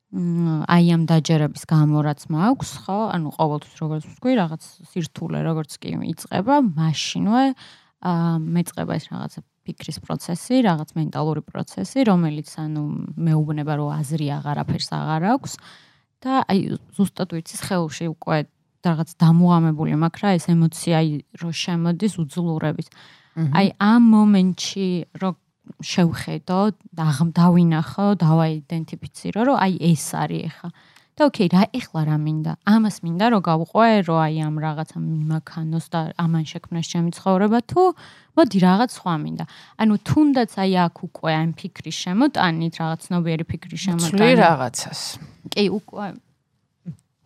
აი ამ დაჯერების გამო რაც მაქვს, ხო? ანუ ყოველთვის როგორც ვთქვი, რაღაც სირთულე როგორც კი იწება, მაშინვე აა მეწება ეს რაღაცა ფიქრის პროცესი, რაღაც მენტალური პროცესი, რომელიც ანუ მეუბნება რომ აზრი აღარაფერს აღარ აქვს და აი ზუსტად ვიცი ხელში უკვე რაღაც დამუღამებული მაქვს რა ეს ემოცია რო შემოდის უძლურებით. აი ამ მომენტში რო შევხედო, დავინახო, დავაიდენტიფიცირო, რომ აი ეს არის ახლა. და ოკეი, რა ეხლა რა მინდა? ამას მინდა რომ გავყვე, რომ აი ამ რაღაცა მიმაქანოს და ამან შექმნას ჩემი ცხოვრება თუ მოდი რაღაც სხვა მინდა. ანუ თუნდაც აი აქ უკვე ამ ფიქრის შემოტანით, რაღაც ნობიერი ფიქრის შემოტანით. ცვლი რაღაცას. კი, უკვე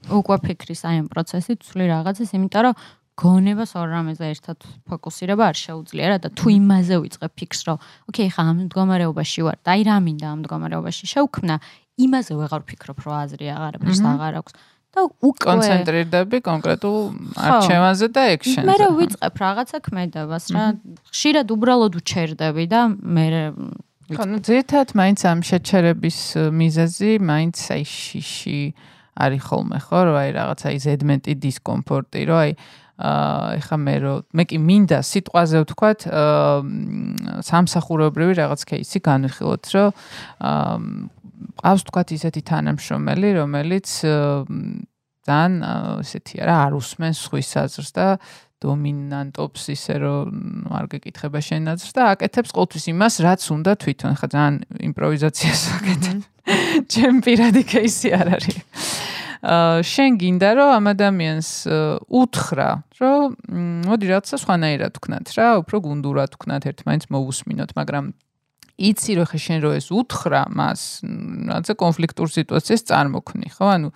უკვე ფიქრის აი ამ პროცესით ცვლი რაღაცას, იმიტომ რომ გონებას ორ რამეზე ერთად ფოკუსირება არ შეუძლია რა და თუ იმაზე ვიწყებ ფიქს, რომ ოკეი, ხა ამ მდგომარეობაში ვარ და აი რა მინდა ამ მდგომარეობაში შევქმნა, იმაზე ვეღარ ვფიქრობ, რომ აზრი აღარაფერს აღარ აქვს. და უკვე კონცენტრირდები კონკრეტულ არჩევანზე და ექშენზე. მე რა ვიწყებ რაღაცა ქმედებას რა. ხშირად უბრალოდ უჩერდები და მე ხო, ну, ზეთათ მაინც ამ შეჩერების მიზეზი, მაინც აი შიში არის ხოლმე ხო? რომ აი რაღაცა ის ედმენტი დისკომფორტი რომ აი აა ეხა მე რო მე კი მინდა სიტყვაზე ვთქვათ სამსახურეობრივი რაღაც кейსი განვიხილოთ რომ აა ყავს ვთქვათ ისეთი თანამშრომელი რომელიც ძალიან ესეთი არა არ უსმენს სხვის აზრს და დომინანტობს ისე რომ არ გეკითხება შენაც და აკეთებს ყოველთვის იმას რაც უნდა თვითონ ხა ძალიან იმპროვიზაციას აკეთებ. ჩემ პირადი кейსი არ არის. შენ გინდა რომ ამ ადამიანს უთხრა, რომ მოდი რაღაცა სხვანაირად თქვნათ რა, უფრო გუნდურად თქვნათ ერთმანეთს მოусმინოთ, მაგრამ იცი რომ ხე შენ რო ეს უთხრა მას, რაღაცა კონფლიქტურ სიტუაციას წარმოქმნი, ხო? ანუ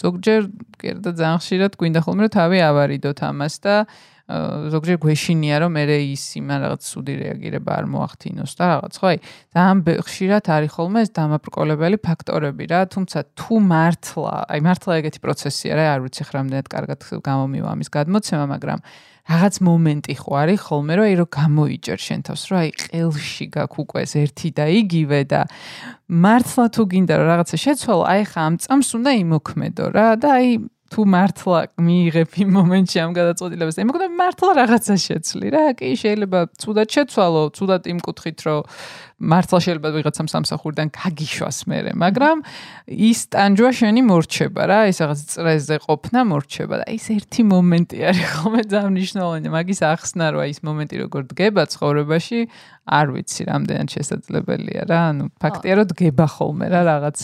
ზოგჯერ კიდე ძალიან ხშირად გვინდა ხოლმე რომ თავი ავარიდოთ ამას და ზოგჯერ გვეშინია რომ მე ის იმან რაღაც სუდი რეაგირება არ მოახდინოს და რაღაც ხო აი ძალიან ხშირად არის ხოლმე ეს დამაბრკოლებელი ფაქტორები რა თუმცა თუ მართლა აი მართლა ეგეთი პროცესია რა არ ვიცი ხ რამდენად კარგად გამომივა ამის გადმოცემა მაგრამ რაღაც მომენტი ხო არის ხოლმე რომ აი რომ გამოიჭერ შენ თავს რომ აი ყელში გაქვს უკვე ეს ერთი და იგივე და მართლა თუ გინდა რომ რაღაცა შეცვალო აი ხა ამ წამს უნდა იმოქმედო რა და აი თუ მართლა მიიღებ იმ მომენტში ამ გადაწყვეტილებას, აი მოგდა მართლა რაღაცა შეცვლი რა, კი შეიძლება ცუდად შეცვალო, ცუდად იმ კუთხით, რომ მართლა შეიძლება ვიღაცამ სამსახურიდან გაგიშვას მერე, მაგრამ ის ტანჯვა შენი მორჩება რა, ის რაღაც წრეზე ყოფნა მორჩება და ის ერთი მომენტი არის ხოლმე ძალიან მნიშვნელოვანი, მაგის ახსნა რა ის მომენტი როგორ დგება ცხოვრებაში, არ ვიცი რამდენად შესაძლებელია რა, ანუ ფაქტია რომ დგება ხოლმე რა რაღაც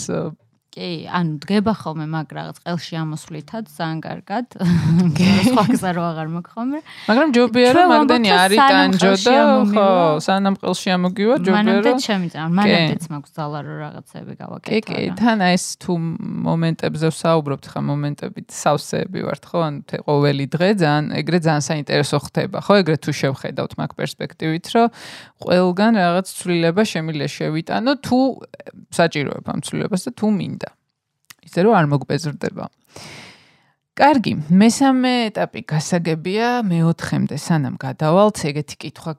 კი, ანუ დგება ხოლმე მაგ რაღაც ყელში ამოსვლითაც ძალიან კარგად. სხვა გზა რო აღარ მაქვს ხოლმე. მაგრამ ჯობია რომ მაგდენი არის ტანჯო და ხო, სანამ ყელში ამოგივა ჯობია რომ მანამდე შემიძლია, მანამდეც მაქვს ძალა რო რაღაცები გავაკეთო. კი, კი, თან ეს თუ მომენტებზე ვსაუბრობთ ხა მომენტებით სავსეები ვართ ხო, ანუ ყოველი დღე ძალიან ეგრე ძალიან საინტერესო ხდება, ხო, ეგრე თუ შევხედავთ მაგ პერსპექტივით, რომ ყველგან რაღაც ცვლილება შემიძლია შევიტანო თუ საჭიროება ამ ცვლილებას და თუ მინდა. ისე რომ არ მოგბეზრდება. კარგი, მესამე ეტაპი გასაგებია მეოთხემდე სანამ გადავალთ, ეგეთი კითხვა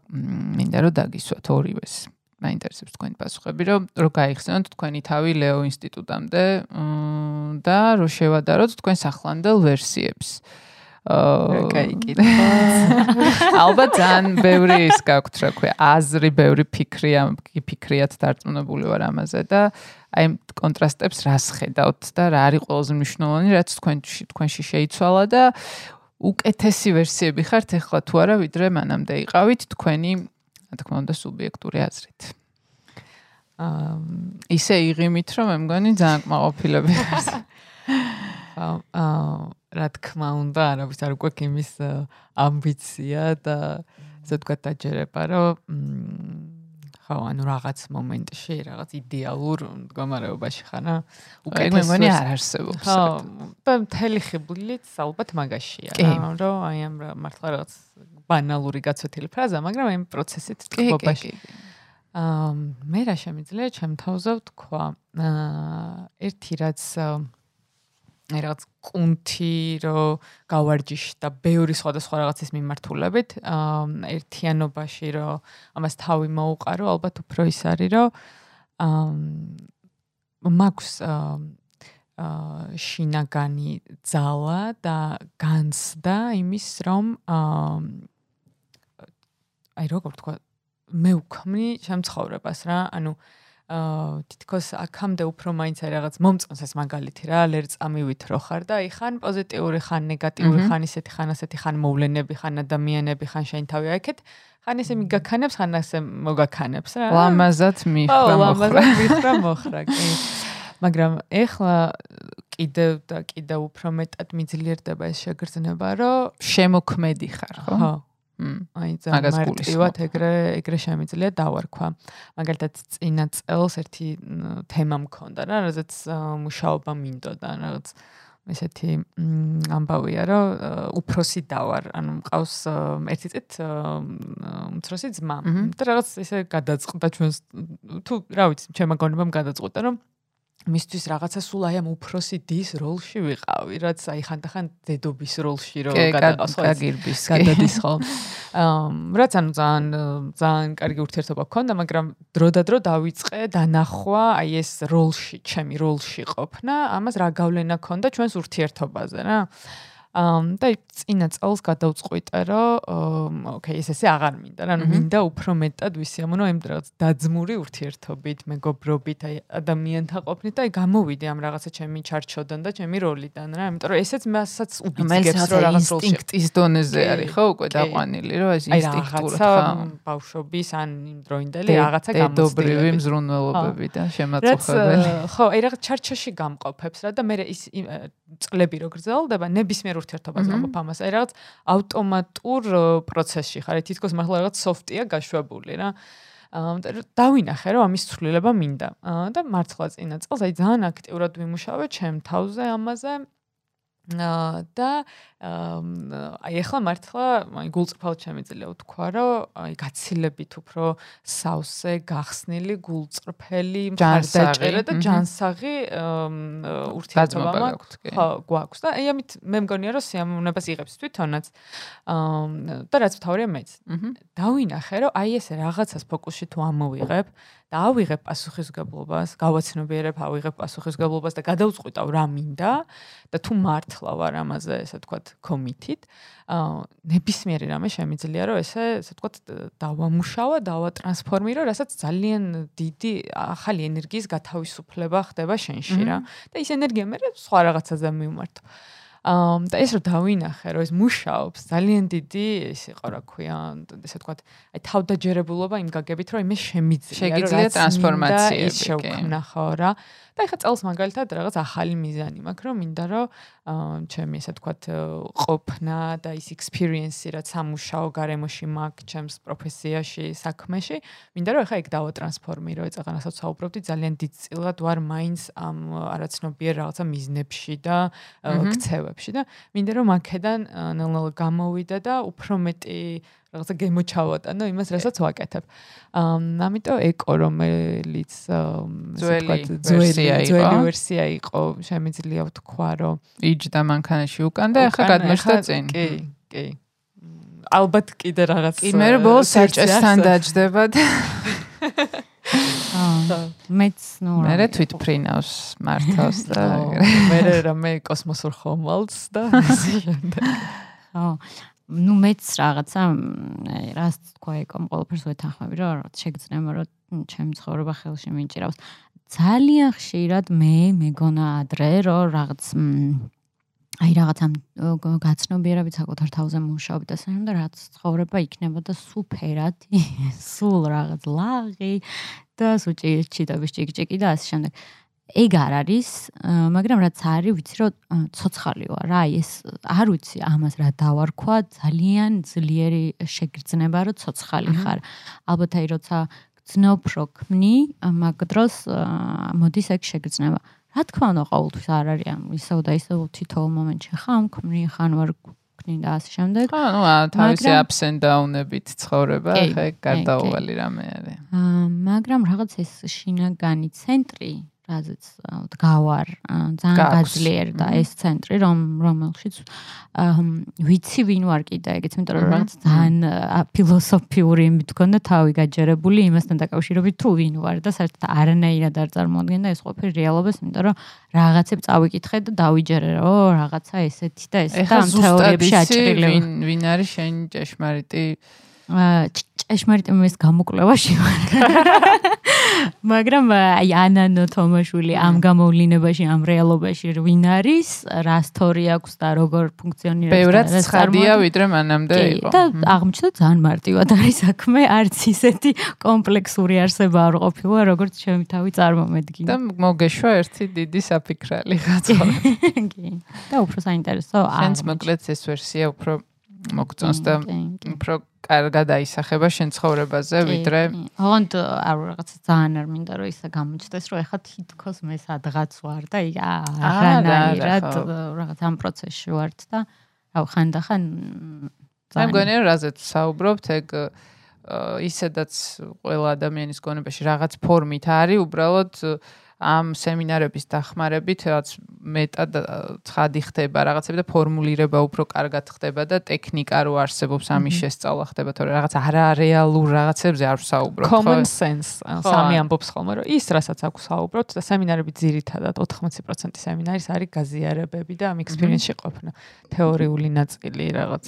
მინდა რომ დაგისვათ ორივეს. მაინტერესებს თქვენი პასუხები, რომ რო გაიხსენოთ თქვენი თავი ლეო ინსტიტუტამდე და რო შევადაროთ თქვენ სახლანდელ ვერსიებს. აა კაიკითხა. ალბათ ძალიან ბევრი ის გაქვთ, რა ქვია, აზრი, ბევრი ფიქრია, ფიქრიათ დარწმუნებული ვარ ამაზე და აი კონტრასტებს რას ხედავთ და რა არის ყველაზე მნიშვნელოვანი, რაც თქვენში თქვენში შეიცვალა და უკეთესი ვერსიები ხართ ახლა თუ არა, ვიდრე მანამდე იყავით თქვენი, რა თქმა უნდა, სუბიექტური აზრით. აა ისე იღიმით, რომ მე მგონი ძალიან კმაყოფილები ხართ. აა რა თქმა უნდა, არა ვიცი არ გვაქვს იმის ამბიცია და ასე თქვა დაჯერება, რომ თქვა, ანუ რაღაც მომენტში, რაღაც იდეალურ მდგომარეობაში ხარ რა. უკეთეს მე მგონი არ არსებობს. ხო, მთელი ხიბლილიც ალბათ მაგაშია რა, რომ აი ამ მართლა რაღაც ბანალური გაცვეთილი ფრაზა, მაგრამ ამ პროცესით თქმობაში. აა მე რა შემიძლია ჩემ თავზე ვთქვა? აა ერთი რაც აა რაღაც კუნთი რო გავარჯიშ და ბევრი სხვადასხვა რაღაცის მიმართულებით ერთიანობაში რო ამას თავი მოუყარო ალბათ უფრო ის არის მაქვს აა შინაგანი ძალა და განსდა იმის რომ აი როგორ თქვა მე ვქმნი ჩემ ცხოვრებას რა ანუ აა თითქოს აქამდე უფრო მაინც აი რაღაც მომწონს ეს მაგალითი რა ლერწამივით რო ხარ და აი ხან პოზიტიური ხან ნეგატიური ხან ისეთი ხან ასეთი ხან მოვლენები ხან ადამიანები ხან შენ თავი აიქეთ ხან ესე მიგაქანებს ხან ასე მოგაქანებს რა. ლამაზად მიხრა მოხრა. ლამაზად მიხრა მოხრა კი. მაგრამ ეხლა კიდევ და კიდევ უფრო მეტად მიძლიერდება ეს შეგრძნება რომ შემოქმედი ხარ ხო? ხო აი ძალიან მარტივად ეგრე ეგრე შემიძლია დავარქვა. მაგალითად წინა წელს ერთი თემა მქონდა რა, რაზეც მუშაობა მინდოდა, რაღაც ესეთი ამბავია, რომ უფროსი დავარ, ანუ მყავს ერთი წით უმცროსი ძმა. და რაღაც ესე გადაწყდა ჩვენს თუ რა ვიცი, ჩემმა გონებამ გადაწყდა, რომ მისთვის რაღაცა სულ აი ამ უფროსი დის როლში ვიყავი, რაც აი ხანდახან დედობის როლში რო გადაყავს ხო გაგირბის გადადის ხო. აა რაც ანუ ძალიან ძალიან კარგი ურთიერთობა გქონდა, მაგრამ დროდადრო დავიწყე დანახვა აი ეს როლში, ჩემი როლში ყოფნა, ამას რა გავლენა ქონდა ჩვენს ურთიერთობაზე რა. ამ და წინა წელს გადავწყვიტე რომ ოკეი ეს ესე აღარ მინდა რა ნუ მინდა უფრო მეტად ვისიამოვნო იმ რაღაც დაძმური ურთიერთობით მეგობრობით აი ადამიანთა ყოფნით და აი გამოვიდე ამ რაღაცა ჩემი ჩარჩოდან და ჩემი როლიდან რა იმიტომ რომ ესეც მასაც უბიძგებს რომ რაღაც ინსტინქტის დონეზე არის ხო უკვე დაყვანილი რომ ეს ინსტინქტური ხა. ბავშვობის ან იმ დროინდელი რაღაცა გამოცდილები დედობრივი მზრუნველობები და შემაწუხებელი ხო აი რაღაც ჩარჩოში გამყოფებს რა და მე ის წლები რო გრძელდება ნებისმიერ ურთიერთობას ამბობ ამას. აი რაღაც ავტომატურ პროცესში ხარ, თითქოს მართლა რაღაც სოფტია გაშვებული რა. აა დავინახე რომ ამის ცვლილება მინდა. და მართლა წინა წელს აი ძალიან აქტიურად ვიმუშავე ჩემ თავზე ამაზე. და აი ახლა მართლა აი გულწრფელად შემიძლია ვთქვა რომ აი გაცილებით უფრო სავსე გახსნილი გულწრფელი მხარდაჭერა და ჯანსაღი ურთიერთობა მაქვს ხო გვაქვს და აი ამით მე მგონია რომ სიამოვნებას იღებს თვითონაც და რაც თავია მეც. დავინახე რომ აი ეს რაღაცას ფოკუსში თუ ამოვიღებ და ავიღებ პასუხისგებლობას, გავაცნობიერებ, ავიღებ პასუხისგებლობას და გადავწყვიტავ რა მინდა და თუ მართლა ვარ ამაზე, ესე ვთქვათ, კომიტით, აა ნებისმიერი რამე შემიძლია რომ ესე, ესე ვთქვათ, დავამუშავა, დავატრანსფორმირო, რასაც ძალიან დიდი ახალი ენერგიის გათავისუფლება ხდება შენში რა. და ის ენერგია მე სხვა რაღაცაზე მიმართო. და ეს რომ დავინახე რომ ეს მუშაობს ძალიან დიდი ეს იყო რა ქვია ესე ვთქვათ აი თავდაჯერებულობა იმ გაგებით რომ იმე შემიძლია შეგიძლია ტრანსფორმაციები ის შევქნა ხო რა. და ეხა წელს მაგალითად რაღაც ახალი მიზანი მაქვს რომ მინდა რომ ჩემი ესე ვთქვათ ყოფნა და ის ექსპერიენსი რაც სამუშაო გარემოში მაქვს ჩემს პროფესიაში საქმეში მინდა რომ ეხა ეგ დავატრანსფორმირო ეცაღანასაც საუბრობდი ძალიან დიდწილად ვარ მაინც ამ არაცნობიერ რაღაცა მიზნებში და ქცევებში და მინდა რომ აქედან ნელ-ნელა გამოვიდა და უფრო მეტი რაღაცა გემოჩავატანო იმას, რასაც ვაკეთებ. აა, ამიტომ ეკო რომელიც ძველი ვერსია იყო. ძველი ვერსია იყო, შემიძლია ვთქვა, რომ იჯდა მანქანაში უკან და ახლა გადმოშთა წინ. კი, კი. ალბათ კიდე რაღაც კი, მე ბოლოს საჭესთან დაждდება და მეც ნუ მე თვით ფრინავს მართავს და მე რამე კოსმოსურ ხომალს და შემდეგ. აა ну მეც რაღაცა რას თქვა ეკომ ყოველფერს ვეთანხმები რომ რაღაც შეგძნება რომ ჩემი ცხოვრება ხელში მიჭირავს. ძალიან ხშირად მე მეგონა ადრე რომ რაღაც აი რაღაცა გაცნობიერებით საკუთარ თავზე მუშაობ და და რაც ცხოვრება იქნებოდა სუფერად სულ რაღაც ლაღი და სუჭი ჩიტების ჭიკჭიკი და ასე შემდეგ ეგ არ არის, მაგრამ რაც არის, ვიცი რომ ცოცხალი ვარ რა, ეს არ ვიცი ამას რა დავარქვა, ძალიან ძლიერი შეგრძნება რომ ცოცხალი ხარ. ალბათ აი როცა გძნობ რო ქმნი, მაგ დროს მოდის ეგ შეგრძნება. რა თქმა უნდა, ყოველთვის არ არის ამ ისევ და ისევ თითოეულ მომენტში ხარ ქმნი, ხან ვარ ქმნი და ასე შემდეგ. ხო, ну, თავისი ups and down-ებით ცხოვრება, ხა გარდაუვალი რამე არის. აა, მაგრამ რაღაც ეს შინაგანი ცენტრი რაზეც დგავარ ძალიან გაძლიერდა ეს ცენტრი რომ რომელშიც ვიცი ვინ ვარ კიდე ეგეც იმიტომ რომ რაღაც ძალიან ფილოსოფიური მithქონდა თავი გაჯერებული იმასთან დაკავშირებით თუ ვინ ვარ და საერთოდ არანაირად არ წარმოადგენდა ეს ყოფილი რეალობას იმიტომ რომ რაღაცებს წავიკითხე და დავიჯერე რომ ო რაღაცა ესეთი და ესეთი და ამ თეორიებში აჭრილი ვინ ვინ არის შენი ჭეშმარიტი ჭეშმარიტი მის გამოკვლევაში მაგრამ აი ანანო თომაშვილი ამ გამოვლინებაში ამ რეალობაში ვინ არის რა სტორი აქვს და როგორ ფუნქციონირებს ბევრად ცხადია ვიდრე მანამდე იყო. და აღმოჩნდა ძალიან მარტივად არის საქმე არც ისეთი კომპლექსური არსება არ ყოფილა როგორც ჩემი თავი წარმომედგინა. და მოგეშვა ერთი დიდი საფიქრალი ხაცა კი და უფრო საინტერესო შენს მოკლედ ეს ვერსია უფრო მოგწონს და უფრო კარგად აისახება შენ ცხოვრებაზე ვიდრე ოღონდ არ რაღაცა ძალიან არ მინდა რომ ისა გამოჩნდეს რომ ეხა თითქოს მე სადღაც ვარ და აღანაირად რაღაც ამ პროცესში ვარ და აუ ხანდახან მე მგონია რომ რაზეც საუბრობთ ეგ ისედაც ყველა ადამიანის გონებაში რაღაც ფორმით არის უბრალოდ ამ სემინარების დახმარებით რაც მეტად ცხადი ხდება რაღაცები და ფორმულირება უფრო კარგად ხდება და ტექნიკა რო არსებობს ამის შესწავლა ხდება თორე რაღაც არარეალურ რაღაცებზე არ ვსაუბრობ ხო? Common sense სამი ამბობს ხოლმე რომ ის რასაც აქვს საუბრობთ და სემინარები ძირითადად 80% სემინარის არის გაზიარებები და ამ ექსპერიენსში ყოფნა. თეორიული ნაწილი რაღაც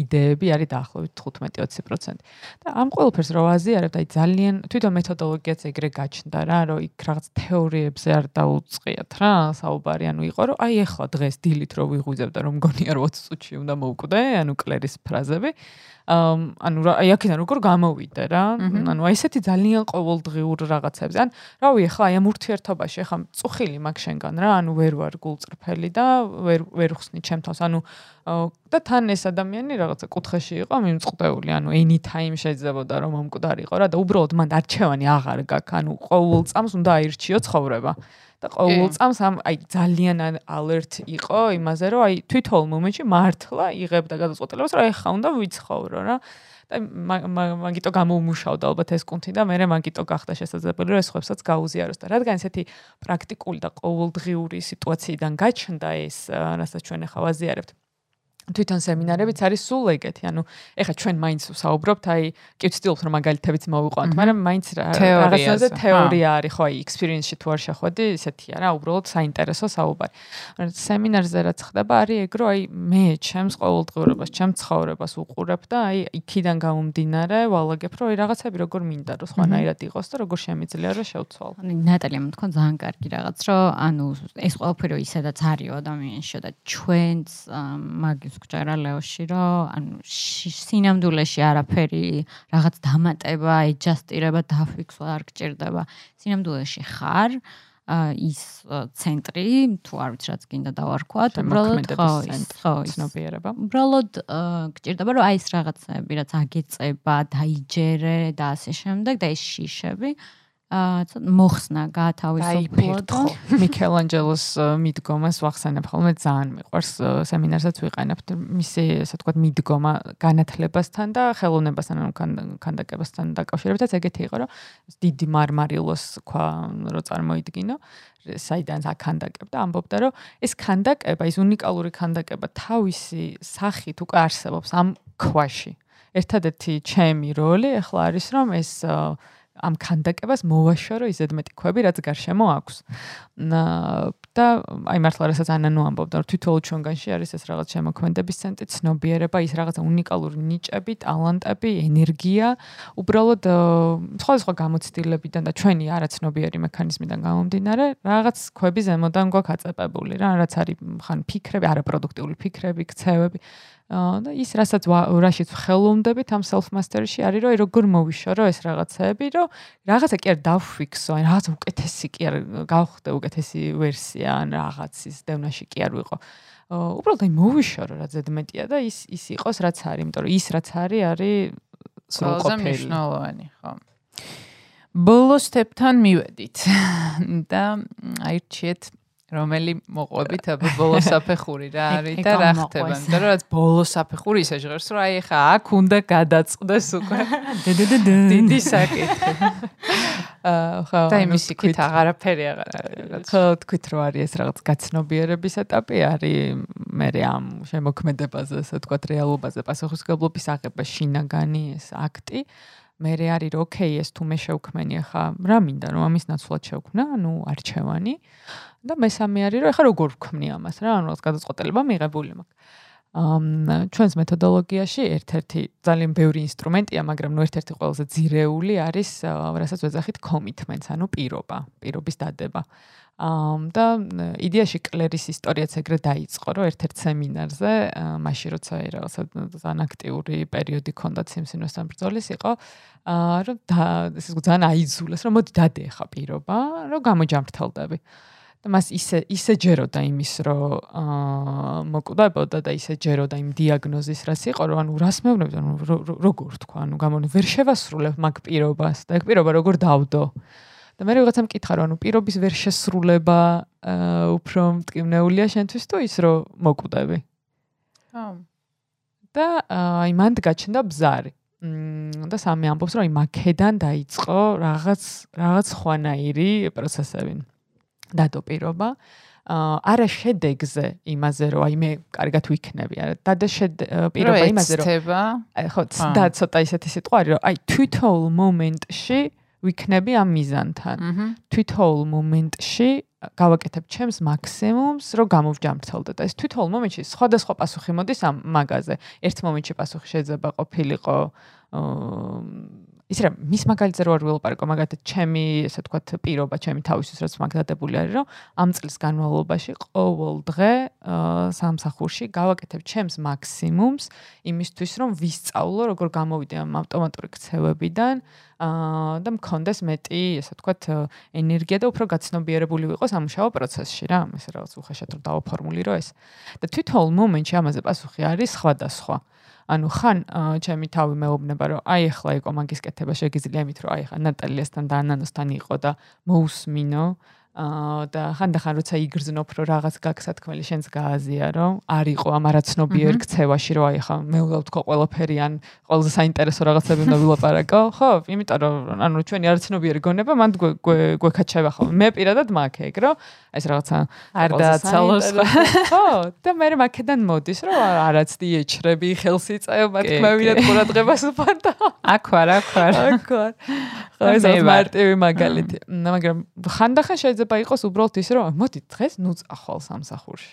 იდეები არის დაახლოებით 15-20% და ამ ყველაფერს რო აზიარებ და აი ძალიან თვითონ მეთოდოლოგიაც ეგრე გაჩნდა რა რომ იქ რაღაც თეორიებზე არ დაუწყიათ რა საუბარი ანუ იყო რომ აი ახლა დღეს დილით რო ვიღვიძებ და რომ მგონია 20 წუთში უნდა მოვკვდე ანუ კლერის ფრაზები ანუ აი აქედან როგორ გამოვიდე რა? ანუ აი ესეთი ძალიან ყოველდღიურ რაღაცებზე ან რავი ახლა აი ამ ურთიერთობაში ახლა წუხილი მაგ შენგან რა? ანუ ვერ ვარ გულწრფელი და ვერ ვერ ხსნი ჩემთავს ანუ და თან ეს ადამიანი რაღაცა კუთხეში იყო მიმწყდეული. ანუ anytime შეიძლებოდა რომ მომკვდარიყო რა და უბრალოდ მან არჩევანი აღარ გაქვს. ანუ ყოველ წამს უნდა აირჩიო ცხოვრება და ყოველ წამს ამ აი ძალიან alert იყო იმაზე რომ აი თვითონ მომენტში მართლა იღებდა გადაწყვეტილებას რომ ეხა უნდა ვიცხოვრო რა. და მაგიტო გამოუმუშავდა ალბათ ეს კუნთი და მე მაგიტო გახდა შესაძლებელი რომ ეს ხვებსაც გაუზიაროს და რადგან ესეთი პრაქტიკული და ყოველდღიური სიტუაციიდან გაჩნდა ეს რასაც ჩვენ ახლა ვაზიარებთ თვითონ სემინარებიც არის სულ ეგეთი. ანუ ეხლა ჩვენ მაინც ვსაუბრობთ, აი, კი ვცდილობთ რომ მაგალითებიც მოვიყვანოთ, მაგრამ მაინც რაღაცაზე თეორია არის, ხო, აი, experience-ში თუ არ შეხვედი, ისეთი არა, უბრალოდ საინტერესო საუბარი. სემინარზე რაც ხდება, არის ეგ, რომ აი, მე ჩემს ყოველდღიურობას, ჩემს ცხოვრებას უყურებ და აი, იქიდან გამომდინარე, ვალაგებ, რომ აი, რაღაცები როგორ მინდა, რომ სხვანაირად იყოს და როგორ შემიძლია რომ შევცვალო. ანუ ნატალია მეთქვა ძალიან კარგი რაღაც, რომ ანუ ეს ყველაფერი ისედაც არის ადამიანში და ჩვენც მაგის გჯერა ლეოში რომ ანუ სინამდვილეში არაფერი რაღაც დამატება, ეჯასტირება, დაფიქსვა არ გჭირდება. სინამდვილეში ხარ ის ცენტრი, თუ არ ვიცი რაც გინდა დავარქვათ, უბრალოდ ხო, ხო, ცნობიერება. უბრალოდ გჭირდება რომ აი ეს რაღაცები, რაც აგეწება, დაიჯერე და ასე შემდეგ და ეს შიშები აა მოხსნა გათავისუფლოთ მიქელანჯელოს მიდგომას ვახსენებ ხოლმე ძალიან მიყვარს სემინარსაც ვიყენებთ მისი ასე ვთქვათ მიდგომა განათლებასთან და ხელოვნებასთან ანუ კანდაკებასთან დაკავშირებითაც. ეგეთი იყო რომ დიდი მარმარილოს ქვა რო წარმოიდგინო საიდან აკანდაკებდა ამბობდა რომ ეს კანდაკება ის უნიკალური კანდაკება თავისი სახით უკვე არსებობს ამ ქვაში. ერთადერთი ჩემი როლი ახლა არის რომ ეს ამ კანდაკებას მოვაშორო ისეთ მეტი ქვები, რაც გარშემო აქვს. და აი მართლა რასაც ანანუ ამბობდა, რომ თითოეულ ჩვენგანში არის ეს რაღაც შემოქმედების ცენტრი, ცნობიერება, ის რაღაც უნიკალური ნიჭები, ტალანტები, ენერგია, უბრალოდ სხვადასხვა გამოცდილებიდან და ჩვენი არაცნობიერი მექანიზმიდან გამომდინარე, რაღაც ქვები ზემოდან გვაქვს აწეპებული რა, რაც არის ხან ფიქრები, არაპროდუქტიული ფიქრები, ქცევები. და ის რასაც რაშიც ხელოვნდებით ამ self mastery-ში არის რომ როგორ მოვიშორო ეს რაღაცები რომ რაღაცა კი არ დავფიქსო ან რაღაც უკეთესი კი არ გავხდე უკეთესი ვერსია ან რაღაცის დევნაში კი არ ვიყო. უბრალოდ აი მოვიშორო რა ზედმეტია და ის ის იყოს რაც არის იმიტომ რომ ის რაც არის არის სრულყოფილი მნიშვნელოვანი ხო. ბოლო სტეპთან მივედით. და აირჩიეთ რომელი მოყვებით აბა ბოლო საფეხური რა არის და რა ხდება იმიტომ რომ რაც ბოლო საფეხური ისე ჟღერს რომ აი ხა აქ უნდა გადაწყდეს უკვე. დიდი საკითხი. აა ხო და იმის იქით აღარაფერი აღარ არის ხო თქვით რომ არის ეს რაღაც გაცნობიერების ეტაპი არის მე ამ შემოქმედებაზე ასე ვთქვათ რეალობაზე პასუხისგებლობის აღება შინაგანი ეს აქტი მე რე არის რომ ოკეი ეს თუ მე შევქმენი ახლა რა მინდა რომ ამის ნაცვლად შევქმნა? ანუ არჩევანი და მესამე არის რომ ეხლა როგორ ვქმნი ამას რა ანუ რაღაც გადაწყვეტილება მიღებული მაქვს. ამ ჩვენს მეთოდოლოგიაში ერთ-ერთი ძალიან ბევრი ინსტრუმენტია, მაგრამ ნუ ერთ-ერთი ყველაზე ძირეული არის, რასაც ვეძახით commitments, ანუ პირობა, პირობის დადება. და იდეაში კლერის ისტორიაც ეგრე დაიწყო, რომ ერთ-ერთ სემინარზე, მაშინ როცა რაღაცა ძალიან აქტიური პერიოდი ქონდა სიმსინოსთან ბრძოლის იყო, რომ ეს ძალიან აიძულეს, რომ მოდი დადე ხა პირობა, რომ გამოჯამრთელდები. და მას ისე ისე ჯეროდა იმის რომ აა მოკვდებოდა და ისე ჯეროდა იმ დიაგნოზის რაც იყო რომ ანუ რას მეუბნები ანუ როგორ თქვა ანუ გამონი ვერ შევასრულებ მაგ პირობას და ეგ პირობა როგორ დავდო და მე რაღაცა მკითხა რომ ანუ პირობის ვერ შესრულება უფრო მტკივნეულია შენთვის თუ ის რომ მოკვდები? ხო და აი მანდ გაჩნდა ბზარი. მ და სამი ამბობს რომ აი მაქედან დაიწყო რაღაც რაღაც ხვანაირი პროცესები. დადო პირობა. აა არა შედეგზე იმაზე რომ აი მე კარგად ვიქნები არა დადო პირობა იმაზე რომ ხო და ცოტა ისეთი სიტყვა არის რომ აი თვითოულ მომენტში ვიქნები ამ მიზანთან. თვითოულ მომენტში გავაკეთებ ჩემს მაქსიმუმს რომ გამოვჯამრთელდე და ეს თვითოულ მომენტში სხვადასხვა პასუხი მოდის ამ მაგაზე ერთ მომენტში პასუხი შეიძლება ყოფილიყო აა ისე რომ მის მაგალითზე რო არ ვილაპარაკო მაგათაც ჩემი ესე ვთქვათ პირობა ჩემი თავისთვის რაც მაგდადებული არის რომ ამ წლის განმავლობაში ყოველ დღე სამსახურში გავაკეთებ ჩემს მაქსიმუმს იმისთვის რომ ვისწავლო როგორ გამოვიდე ამ ავტომატური ქცევებიდან და მქონდეს მეტი ესე ვთქვათ ენერგია და უფრო გაცნობიერებული ვიყო სამუშაო პროცესში რა ესე რაღაც უხეშად რომ დავაფორმულირო ეს. და თვითონ მომენტში ამაზე პასუხი არის სხვადასხვა ანუ ხან ჩემი თავი მეუბნება რომ აი ახლა იყო მაგის კეთება შეგიძლია იმით რომ აი ახლა ნატალიასთან და ანანოსთან იყო და მოусმინო. აა და ხანდახან როცა იგრძნობ რომ რაღაც გაგსათქმელი შენს გააზიარო, არ იყო ამ არაცნობიერ ქცევაში რომ აი ხა მე უნდა ვთქო ყველაფერი ან ყველაზე საინტერესო რაღაცები უნდა ვილაპარაკო, ხო? იმიტომ რომ ანუ ჩვენი არაცნობიერი გონება მანდ გვეკაჩება ხოლმე. მე პირადად მაქვს ეგ რომ ეს რაღაცა არ დააცალოს ხო? და მე მაქედან მოდის რომ არაც დიეჩრები ხელს იწევა თქმევინათ ყურადღებას უპარდა. აქ ვარ, აქ ვარ. აქ ვარ. ხო ეს მარტივი მაგალითი. მაგრამ ხანდახან შეიძლება შეიძლება იყოს უბრალოდ ის რომ მოდი დღეს ნუწახვალ სამსახურში.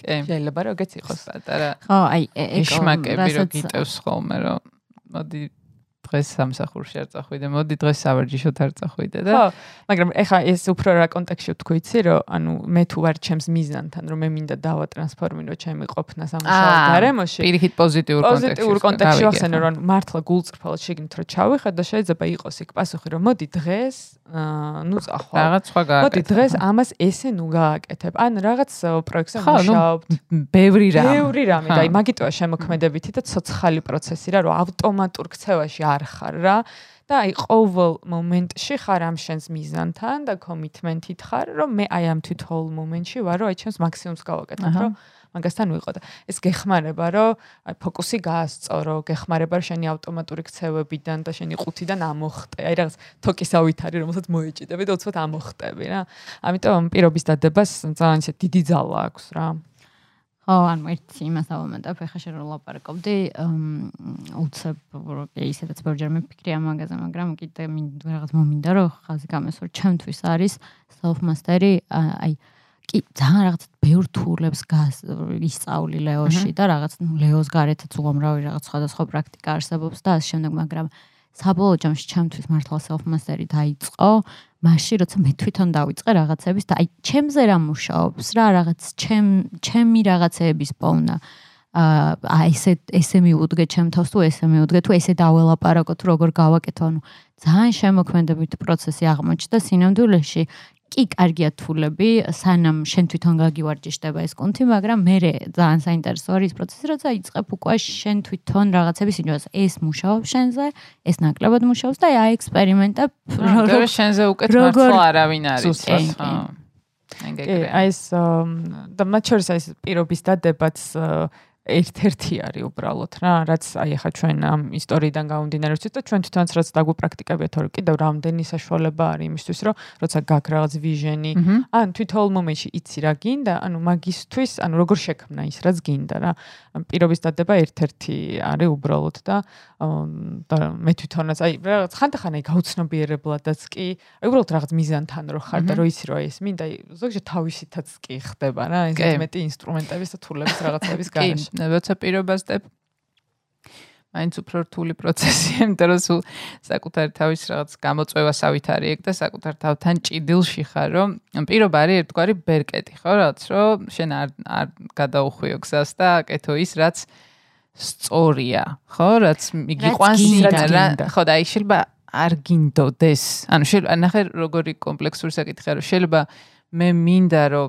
კი. შეიძლება როგეც იყოს პატარა. ხო, აი ეგ შმაკები რო გიტევს ხოლმე რომ მოდი დღეს სამსახურში არ წახვიდე, მოდი დღეს სავარჯიშოთ არ წახვიდე და ხო, მაგრამ ეხა ეს უფრო რა კონტექსტში ვთქვი, იცი რომ ანუ მე თუ ვარ ჩემს მიზანთან, რომ მე მინდა დავატრანსფორმირო ჩემი ყოფნა სამუშაო გარემოში. პირიქით პოზიტიურ კონტექსტში. პოზიტიურ კონტექსტში ახსენე რომ მართლა გულწრფელად შეგნით რომ ჩავიხარ და შეიძლება იყოს იქ პასუხი რომ მოდი დღეს აა ნუ წახვალ. რაღაც სხვა გააკეთე. მოდი დღეს ამას ესე ნუ გააკეთებ. ან რაღაც პროექტზე მუშაობ. ბევრი რამე. ბევრი რამე და აი მაგიტოა შემოქმედებითი და ცოცხალი პროცესი რა რომ ავტომატურ ქცევაში არ ხარ რა. და აი ყოველ მომენტში ხარ ამ შენს მიზანთან და კომიტმენტით ხარ რომ მე აი ამ თვითოულ მომენტში ვარ რომ აი ჩემს მაქსიმუმს გავაკეთებ რომ მაგასთან ვიყო და ეს გეხმარება რომ აი ფოკუსი გაასწორო გეხმარება შენი ავტომატური ქცევებიდან და შენი ყუთიდან ამოხტე. აი რაღაც თოკის ავითარი რომელსაც მოეჭიდები და უცბად ამოხტები რა. ამიტომ პირობის დადებას ძალიან ისე დიდი ძალა აქვს რა ხო, ანუ ერთი იმას ავამატებ, ეხა შენ რო ლაპარაკობდი, უცებ ისედაც ბევრჯერ მეფიქრი ამ მაგაზე, მაგრამ კიდე რაღაც მომინდა, რომ ხაზი გამესვარ, ჩემთვის არის self mastery, აი კი ძალიან რაღაც ბევრ თულებს ისწავლი ლეოში და რაღაც ნუ ლეოს გარეთაც უამრავი რაღაც სხვადასხვა პრაქტიკა არსებობს და ასე შემდეგ, მაგრამ საბოლოო ჯამში ჩემთვის მართლა self mastery დაიწყო მაშინ როცა მე თვითონ დავიწყე რაღაცების და აი ჩემზე რა მუშაობს რა რაღაც ჩემ ჩემი რაღაცეების პოვნა. აა ესე ესე მიუდგე ჩემ თავს თუ ესე მიუდგე თუ ესე დაველაპარაკო თუ როგორ გავაკეთო ანუ ძალიან შემოქმედებითი პროცესი აღმოჩნდა სინამდვილეში კი კარგია თულები, სანამ შენ თვითონ გაგივარჯიშდება ეს კონტი, მაგრამ მე ძალიან საინტერესო არის პროცესი, როცა იწყებ უკვე შენ თვითონ რაღაცების ინჯოს, ეს მუშაობს შენზე, ეს ნაკლებად მუშაობს და აი ექსპერიმენტებ როგორ შენზე უკეთ მართლა არავინ არის, ხო? აი ეს და მათ შორის ეს პირობის დადებაც ერთ-ერთი არის უბრალოდ რა, რაც აი ახლა ჩვენ ამ ისტორიიდან გამომდინარე ვთქვით და ჩვენ თვითონაც რაც დაგვიპრაქტიკებია თორე კიდევ რამდენი საშუალება არის იმისთვის, რომ როცა გაგ რაღაც ვიჟენი, ან თვითონ მომენტში იცი რა გინდა, ანუ მაგისთვის, ანუ როგორ შექმნა ის რაც გინდა რა. პირობის დადება ერთ-ერთი არის უბრალოდ და და მე თვითონაც აი რაღაც ხანდახან აი გაუცნობიერებლადაც კი, აი უბრალოდ რაღაც მიზანთან რო ხარ და რო იცი რომ აი ეს მინდა, ზოგჯერ თავისითაც კი ხდება რა, ეს მეტი ინსტრუმენტების და თულების რაღაცების გარეშე. როცა პირობას დებ მაინც უფრო რთული პროცესია, იმიტომ რომ სულ საკუთარი თავის რაღაც გამოწვევასავით არის ეგ და საკუთარ თავთან ჭიდილში ხარ, რომ პირობა არის ერთგვარი ბერკეტი, ხო, რაც რომ შენ არ არ გადაუხვიო გზას და აკეთო ის, რაც სწორია, ხო, რაც მიგიყვანს რა, ხო და აი შეიძლება არ გინდოდეს. ანუ შეიძლება ნახე როგორი კომპლექსური საკითხია, რომ შეიძლება მე მინდა რომ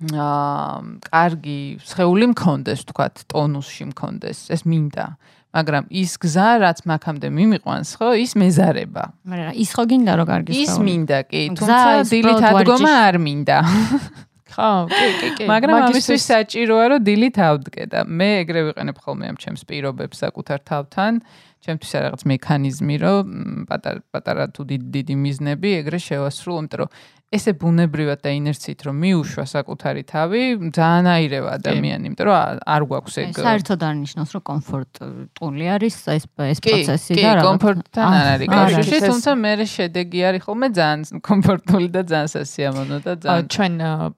აა კარგი სხეული მქონდეს, თქვათ, ტონუსში მქონდეს, ეს მინდა. მაგრამ ის გზა, რაც მაგამდე მიმიყვანს, ხო, ის მეზარება. მაგრამ ის ხო გინდა რომ კარგი სხეული? ის მინდა, კი, თუმცა დილით ადგომა არ მინდა. ხო, კი, კი, კი. მაგრამ ამისთვის საჭიროა რომ დილით ავდგე და მე ეგრე ვიყენებ ხოლმე ამ ჩემს პირობებს საკუთარ თავთან. ჩემთვის რაღაც მექანიზმი, რომ პატარა პატარა თუ დიდი მიზნები ეგრე შევასრულო, იმიტომ რომ ესე ბუნებრივად და ინერციით რომ მიუშვა საკუთარი თავი, ძალიან აირევა ადამიანი, იმიტომ რომ არ გვაქვს ეგ. საერთოდ არ ნიშნავს, რომ კომფორტული არის ეს ეს პროცესი და რა. კი, კომფორტთან არ არის კავშირი, თუმცა მე შედეგი არის ხოლმე ძალიან კომფორტული და ძალიან სასიამოვნო და ძალიან ჩვენ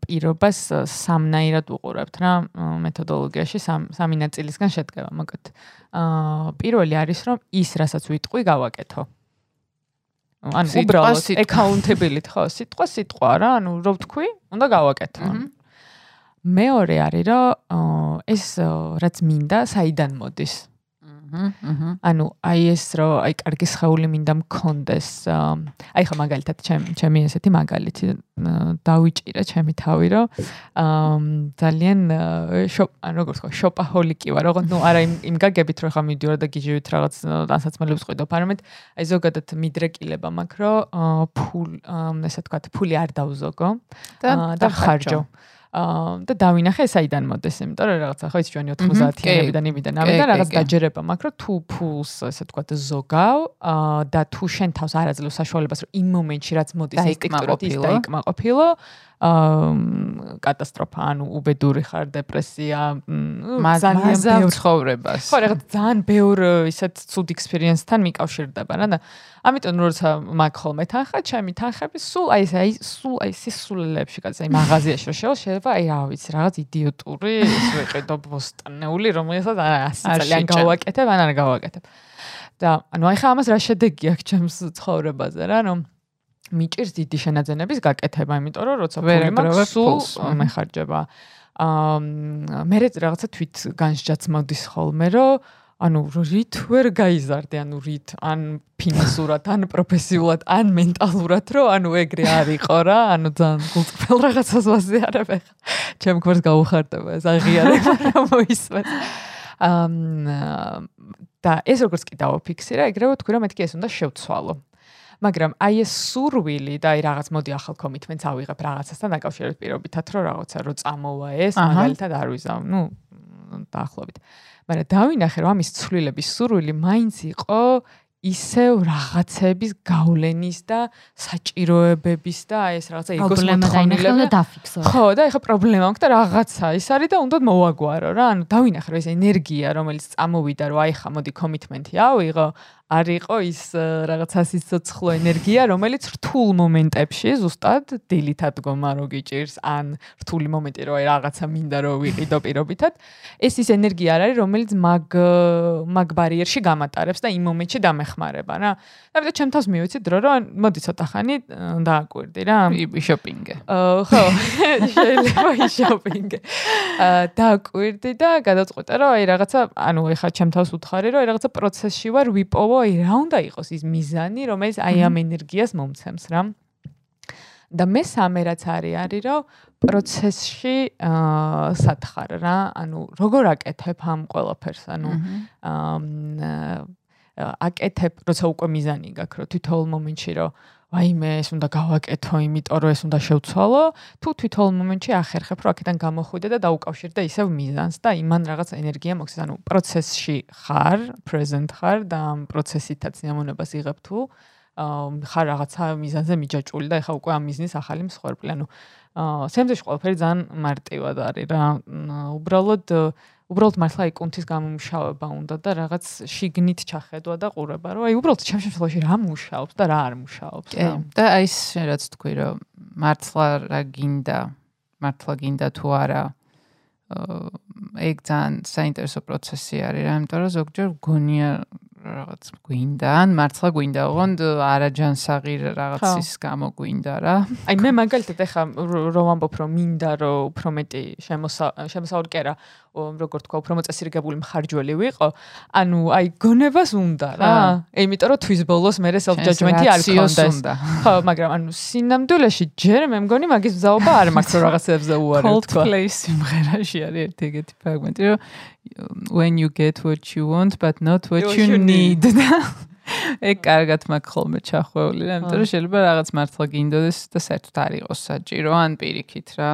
პირობას სამნაირად უყურებთ რა მეთოდოლოგიაში სამი ნაწილისგან შედგება, მოკლედ. აა პირველი არის რომ ის რასაც ვიტყვი გავაკეთო. ანუ უბრალოდ accountability ხო სიტყვა სიტყვა რა ანუ რო ვთქვი უნდა გავაკეთო. მეორე არის რომ ეს რაც მინდა საიდან მოდის? ანუ აი ეს რო აი კარგი შეეული მინდა მქონდეს. აი ხა მაგალითად ჩემი ჩემი ესეთი მაგალითი დავიჭირა ჩემი თავი რო ძალიან შოპ ანუ როგორ თქვა შოპაჰოლიკი ვარ. როგორ ნუ არა იმ იმ გაგებით რო ხა მიდიოარ და გიჟივით რაღაც დასაცმელებს ყვიდო. არამედ აი ზოგადად მიდრეკილება მაქვს რო ფულ ესე თქვა ფული არ დავზოგო და ხარჯო. აა და დავინახე საიდან მოდეს, იმიტომ რომ რაღაცა ხო ის ჩვენი 90-იანებიდან იმიდან ამიდან რაღაც დაჯერება მაქვს, რომ თუ ფულს ესე თქვა ზოგავ აა და თუ შენ თავს არ აძლევ საშუალებას, რომ იმ მომენტში რაც მოდის ინსტინქტურად ის დაიკმაყოფილო, აა კატასტროფა, ანუ უბედური ხარ, დეპრესია, ძალიან ცხოვრებას. ხო, რაღაც ძალიან ბევრ ისეთ ცუდ ექსპერიენსთან მიკავშირდება რა და ამიტომ როცა მაგ ხოლმე თანხა, ჩემი თანხები სულ აი ეს აი სულ აი სისულელებში კაც აი მაღაზიაში რო შევა, შეიძლება აი რა ვიცი, რაღაც იდიოტური ის ვიყიდო ბოსტონეული, რომელსაც არა 100 წელიან გავაკეთებ, ან არა გავაკეთებ. და ანუ აი ხა ამას რა შედეგი აქვს ჩემს ცხოვრებაზე რა, რომ მიჭირს დიდი შენაძენების გაკეთება, იმიტომ რომ როცა ფული მაქვს, სულ მეხარჯება. აა მე რაღაცა თვით განსჯაც მოდის ხოლმე, რომ ანუ რით ვერ გაიზარდე, ანუ რით ან ფინანსურად, ან პროფესიულად, ან მენტალურად, რომ ანუ ეგრე არისო რა, ანუ ძალიან გულწრფელ რაღაცას ვაზიარებ ახლა. ჩემ გვერდს გაუხარდება ეს აღიარება, რომ მოისმენს. აა და ეს როგორც კი დავაფიქსირე, ეგრევე თქვი რომ მეთქი ეს უნდა შევცვალო. მაგრამ აი ეს სურვილი და აი რაღაც მოდი ახალ კომიტმენტს ავიღებ რაღაცასთან დაკავშირებით პირობითად რომ რაღაცა რო წამოვა ეს მაგალითად არ ვიზავ ნუ დაახლოებით მაგრამ დავინახე რომ ამის ცვლილების სურვილი მაინც იყო ისევ რაღაცების გავლენის და საჭიროებების და აი ეს რაღაცა იგოს მოთხოვნილება დაფიქსო. ხო, და ეხა პრობლემა აქვს და რაღაცა ის არის და უნდა მოვაგვარო რა. ანუ დავინახე რომ ეს ენერგია რომელიც წამოვიდა რომ აი ხა მოდი კომიტმენტი ავიღო, არისო ის რაღაცა სიცოცხლო ენერგია, რომელიც რთულ მომენტებში ზუსტად დილით ადგომა რო გიჭირს, ან რთული მომენტი რო აი რაღაცა მინდა რო ვიყიდო პირობითად, ეს ის ენერგია არ არის, რომელიც მაგ მაგ ბარიერში გამატარებს და იმ მომენტში დამეხმარება რა. და მე ჩემ თავს მივიცი დრო რომ მოდი ცოტა ხანი დააკვირდი რა. შოპინგი. აა ხო, შეიძლება შოპინგი. აა დააკვირდი და გადაწყვეტა რომ აი რაღაცა, ანუ ეხა ჩემ თავს უთხარი რომ აი რაღაცა პროცესში ვარ ვიპოვო აი რა უნდა იყოს ის მიზანი, რომელიც აი ამ ენერგიას მომცემს რა. და მე სამე რაც არის არის რომ პროცესში აა სათხარ რა, ანუ როგორ აკეთებ ამ ყველაფერს, ანუ აა აკეთებ, როცა უკვე მიზანი გაქვს, რომ თითოეულ მომენტში რომ ვაიმე ეს უნდა გავაკეთო, იმიტომ რომ ეს უნდა შევცვალო, თუ თვითონ მომენტში ახერხებ, რომ აქედან გამოხვიდე და დაუკავშირდე ისევ მიზანს და იმან რაღაც ენერგია მოქცეს, ანუ პროცესში ხარ, present ხარ და ამ პროცესითაც ნამონებას იღებ თუ ხარ რაღაცა მიზანზე მიჯაჭული და ეხა უკვე ამ მიზნის ახალი მსხვერპლი, ანუ აა სემძეში ყველაფერი ძალიან მარტივად არის რა. უბრალოდ უბრალოდ მართლა აი კუნთის გამომშავება უნდა და რაღაც შიგნით ჩახედვა და ყურება, რომ აი უბრალოდ ჩემ შემთხვევაში რა მუშაობს და რა არ მუშაობს. კი, და აი ეს რაც თქვი, რომ მართლა რა გინდა, მართლა გინდა თუ არა ეგ ძალიან საინტერესო პროცესი არის რა, იმიტომ რომ ზოგჯერ გონია რაღაც გვინდა, ან მართლა გვინდა, ოღონდ არაჯანსაღი რაღაცის გამო გვინდა რა. აი მე მაგალითად ეხა რომ ამბობ რომ მინდა რომ უფრო მეტი შემოსავლი კი არა, როგორ თქვა, უფრო მოწესრიგებული მხარჯველი ვიყო. ანუ აი გონებას უნდა რა. იმიტომ რომ თვის ბოლოს მე self judgment-ი არ ქონდეს. ხო, მაგრამ ანუ სინამდვილეში ჯერ მე მგონი მაგის მზაობა არ მაქვს რომ რაღაცებზე უარი თქვა. Coldplay სიმღერაში არის ერთი ეგეთი ფრაგმენტი, რომ when you get what you want but not what you need. ეგ კარგად მაქვს ხოლმე ჩახვეული რა, იმიტომ რომ შეიძლება რაღაც მართლა გინდოდეს და საერთოდ არ იყოს საჭირო ან პირიქით რა.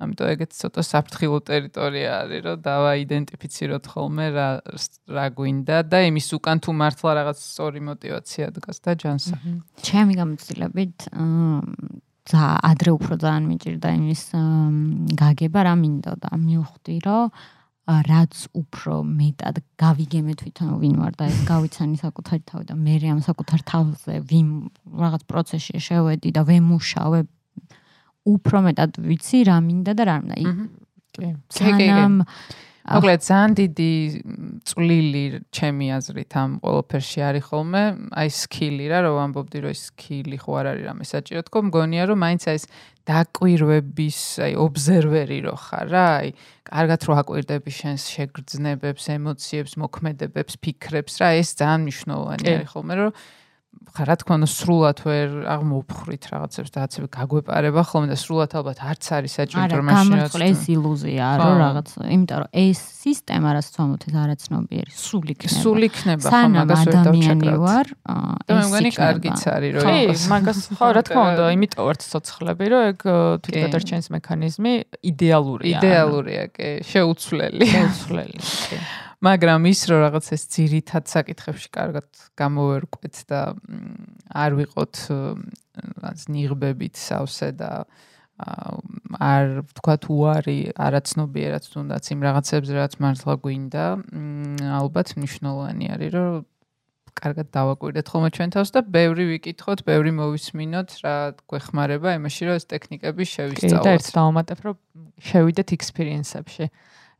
ამიტომ ეგეც ცოტა საფრთხილო ტერიტორია არის, რომ დავაიდენტიფიციროთ ხოლმე რა რა გვინდა და იმის უკან თუ მართლა რაღაც სწორი мотиваცია დგას და ჯანსა. ჩემი გამოცდილებით და ადრე უფრო ძალიან მიჭირდა იმის გაგება რა მინდოდა. მივხვდი რომ რაც უფრო მეტად გავიგემე თვითონ ვინ ვარ და ეს გავიცანი საკუთარი თავი და მე ამ საკუთარ თავზე ვინ რაღაც პროცესში შევედი და ვემუშავებ უფრო მეტად ვიცი რა მინდა და რა მინდა. კი. სანამ მოკლედ ძალიან დიდი წვლილი ჩემი აზრით ამ ყველაფერში არის ხოლმე აი სკილი რა რომ ამბობდი რომ ეს სკილი ხო არ არის რამე საჭირო თქო მგონია რომ მაინც აი ეს დაკვირვების აი ობზერვერი რო ხარ რა აი კარგად რო აკვირდები შენს შეგრძნებებს ემოციებს მოქმედებებს ფიქრებს რა ეს ძალიან მნიშვნელოვანი არის ხოლმე რომ რა თქმა უნდა სრულად ვერ აღმოფხრით რაღაცებს და აცები გაგვეპარება ხოლმე და სრულად ალბათ არც არის საჭირო რომ მაშინ რა თქმა ეს ილუზია რომ რაღაც იმიტომ რომ ეს სისტემა რაც თომოთ არაცნობიერი სულ იქნება სულ იქნება ხო მაგას ვერ დავჩეკრებ ვარ და მე მგონი კარგიც არის რომ ეს მაგას ხო რა თქმა უნდა იმიტომ ვართ ცოცხლები რომ ეგ თვითგადარჩენის მექანიზმი იდეალურია იდეალურია კი შეუცვლელი. შეუცვლელი კი მაგრამ ის რომ რაღაც ეს ძირითად საკითხებში კარგად გამოვერკვეთ და არ ვიყოთ ნიღბებით სავსე და არ თქვა თუ არი არაცნობიერად თუნდაც იმ რაღაცებს რაც მართლა გვინდა ალბათ მნიშვნელოვანი არის რომ კარგად დავაკვირდეთ ხოლმე ჩვენ თავს და ბევრი ვიკითხოთ, ბევრი მოვისმინოთ რა გვეხმარება იმაში რომ ეს ტექნიკები შევისწავლოთ. კი და ერთ დავამატებ რომ შევიდეთ ექსპერიენსებში.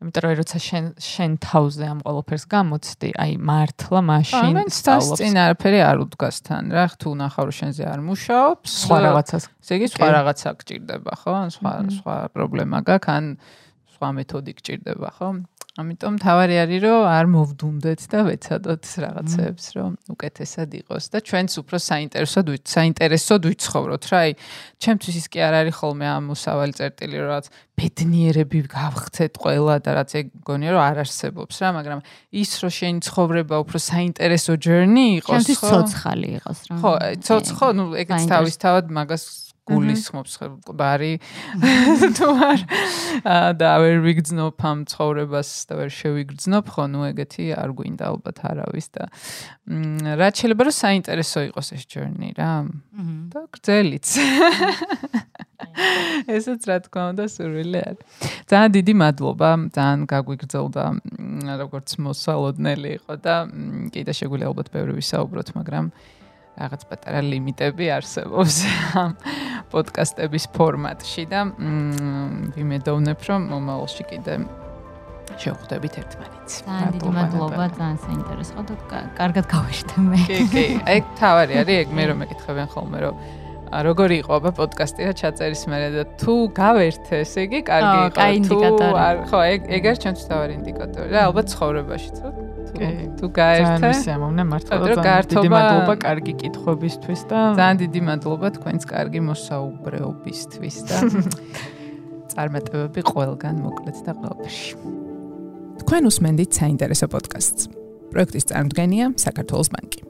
იმიტომ რომ როცა შენ შენ თავზე ამ ყოველფერს გამოცდი, აი მართლა მაშინ სწავლობს. წინ არაფერი არ უდგას თან, რა, თუ ნახავ რომ შენზე არ მუშაობს, სხვა რაღაცას. ესე იგი სხვა რაღაცა გჭირდება, ხო? სხვა სხვა პრობლემა გაქვს, ან სხვა მეთოდი გჭირდება, ხო? ამიტომ თავარი არის რომ არ მოვდუნდეთ და ვეცადოთ რაღაცებს რომ უკეთესად იყოს და ჩვენც უფრო საინტერესოდ საინტერესოდ ვიცხოვროთ. რა აი ჩემთვის ის კი არ არის ხოლმე ამ უსავალი წერტილი რომ რაღაც ბედნიერები გავხცეთ ყველა და რაც ეგ გონია რომ არ არსებობს რა მაგრამ ის რომ შენი ცხოვრება უფრო საინტერესო journey იყოს ხო? ჩემთვის ცოცხალი იყოს რა. ხო ცოცხო ნუ ეგეც თავის თავად მაგას გულისხმობს ბარი თუ არ და ვერ ვიგრძნობ ამ ცხოვრებას და ვერ შევიგრძნობ ხო ნუ ეგეთი არ გვინდა ალბათ არავის და რაც შეიძლება რომ საინტერესო იყოს ეს journey რა. და გრძელიც. ესეც რა თქმა უნდა სურვილი არის. ძალიან დიდი მადლობა ძალიან გაგვიგრძელდა როგორც მოსალოდნელი იყო და კიდე შეგვიძლია ალბათ ბევრი ვისაუბროთ მაგრამ რაღაც პატარა ლიმიტები არსებობს ამ პოდკასტების ფორმატში და ვიმედოვნებ რომ მომავალში კიდე შევხვდებით ერთმანეთს. ძალიან დიდი მადლობა, ძალიან საინტერესო და კარგად გავეშთე მე. კი, კი. ეგ თავარი არის, ეგ მე რომ მეკითხებიან ხოლმე რომ როგორი იყო აბა პოდკასტი რა ჩაწერის მერე და თუ გავერთე, ესე იგი კარგი იყო. კაი ინდიკატორი. ხო, ეგ ეგ არის ჩვენთვის თავარი ინდიკატორი რა, ალბათ ცხოვრებაში თუ თუ გაერთე. ძალიან მისიამოვნე მართლა ძალიან დიდი მადლობა კარგი კითხვებისთვის და ძალიან დიდი მადლობა თქვენს კარგი მოსაუბრეობისთვის და წარმატებები ყველგან მოკლედ და ყველაფერში. თქვენ უსმენთ საინტერესო პოდკასტს. პროექტის წარმოდგენია საქართველოს ბანკი.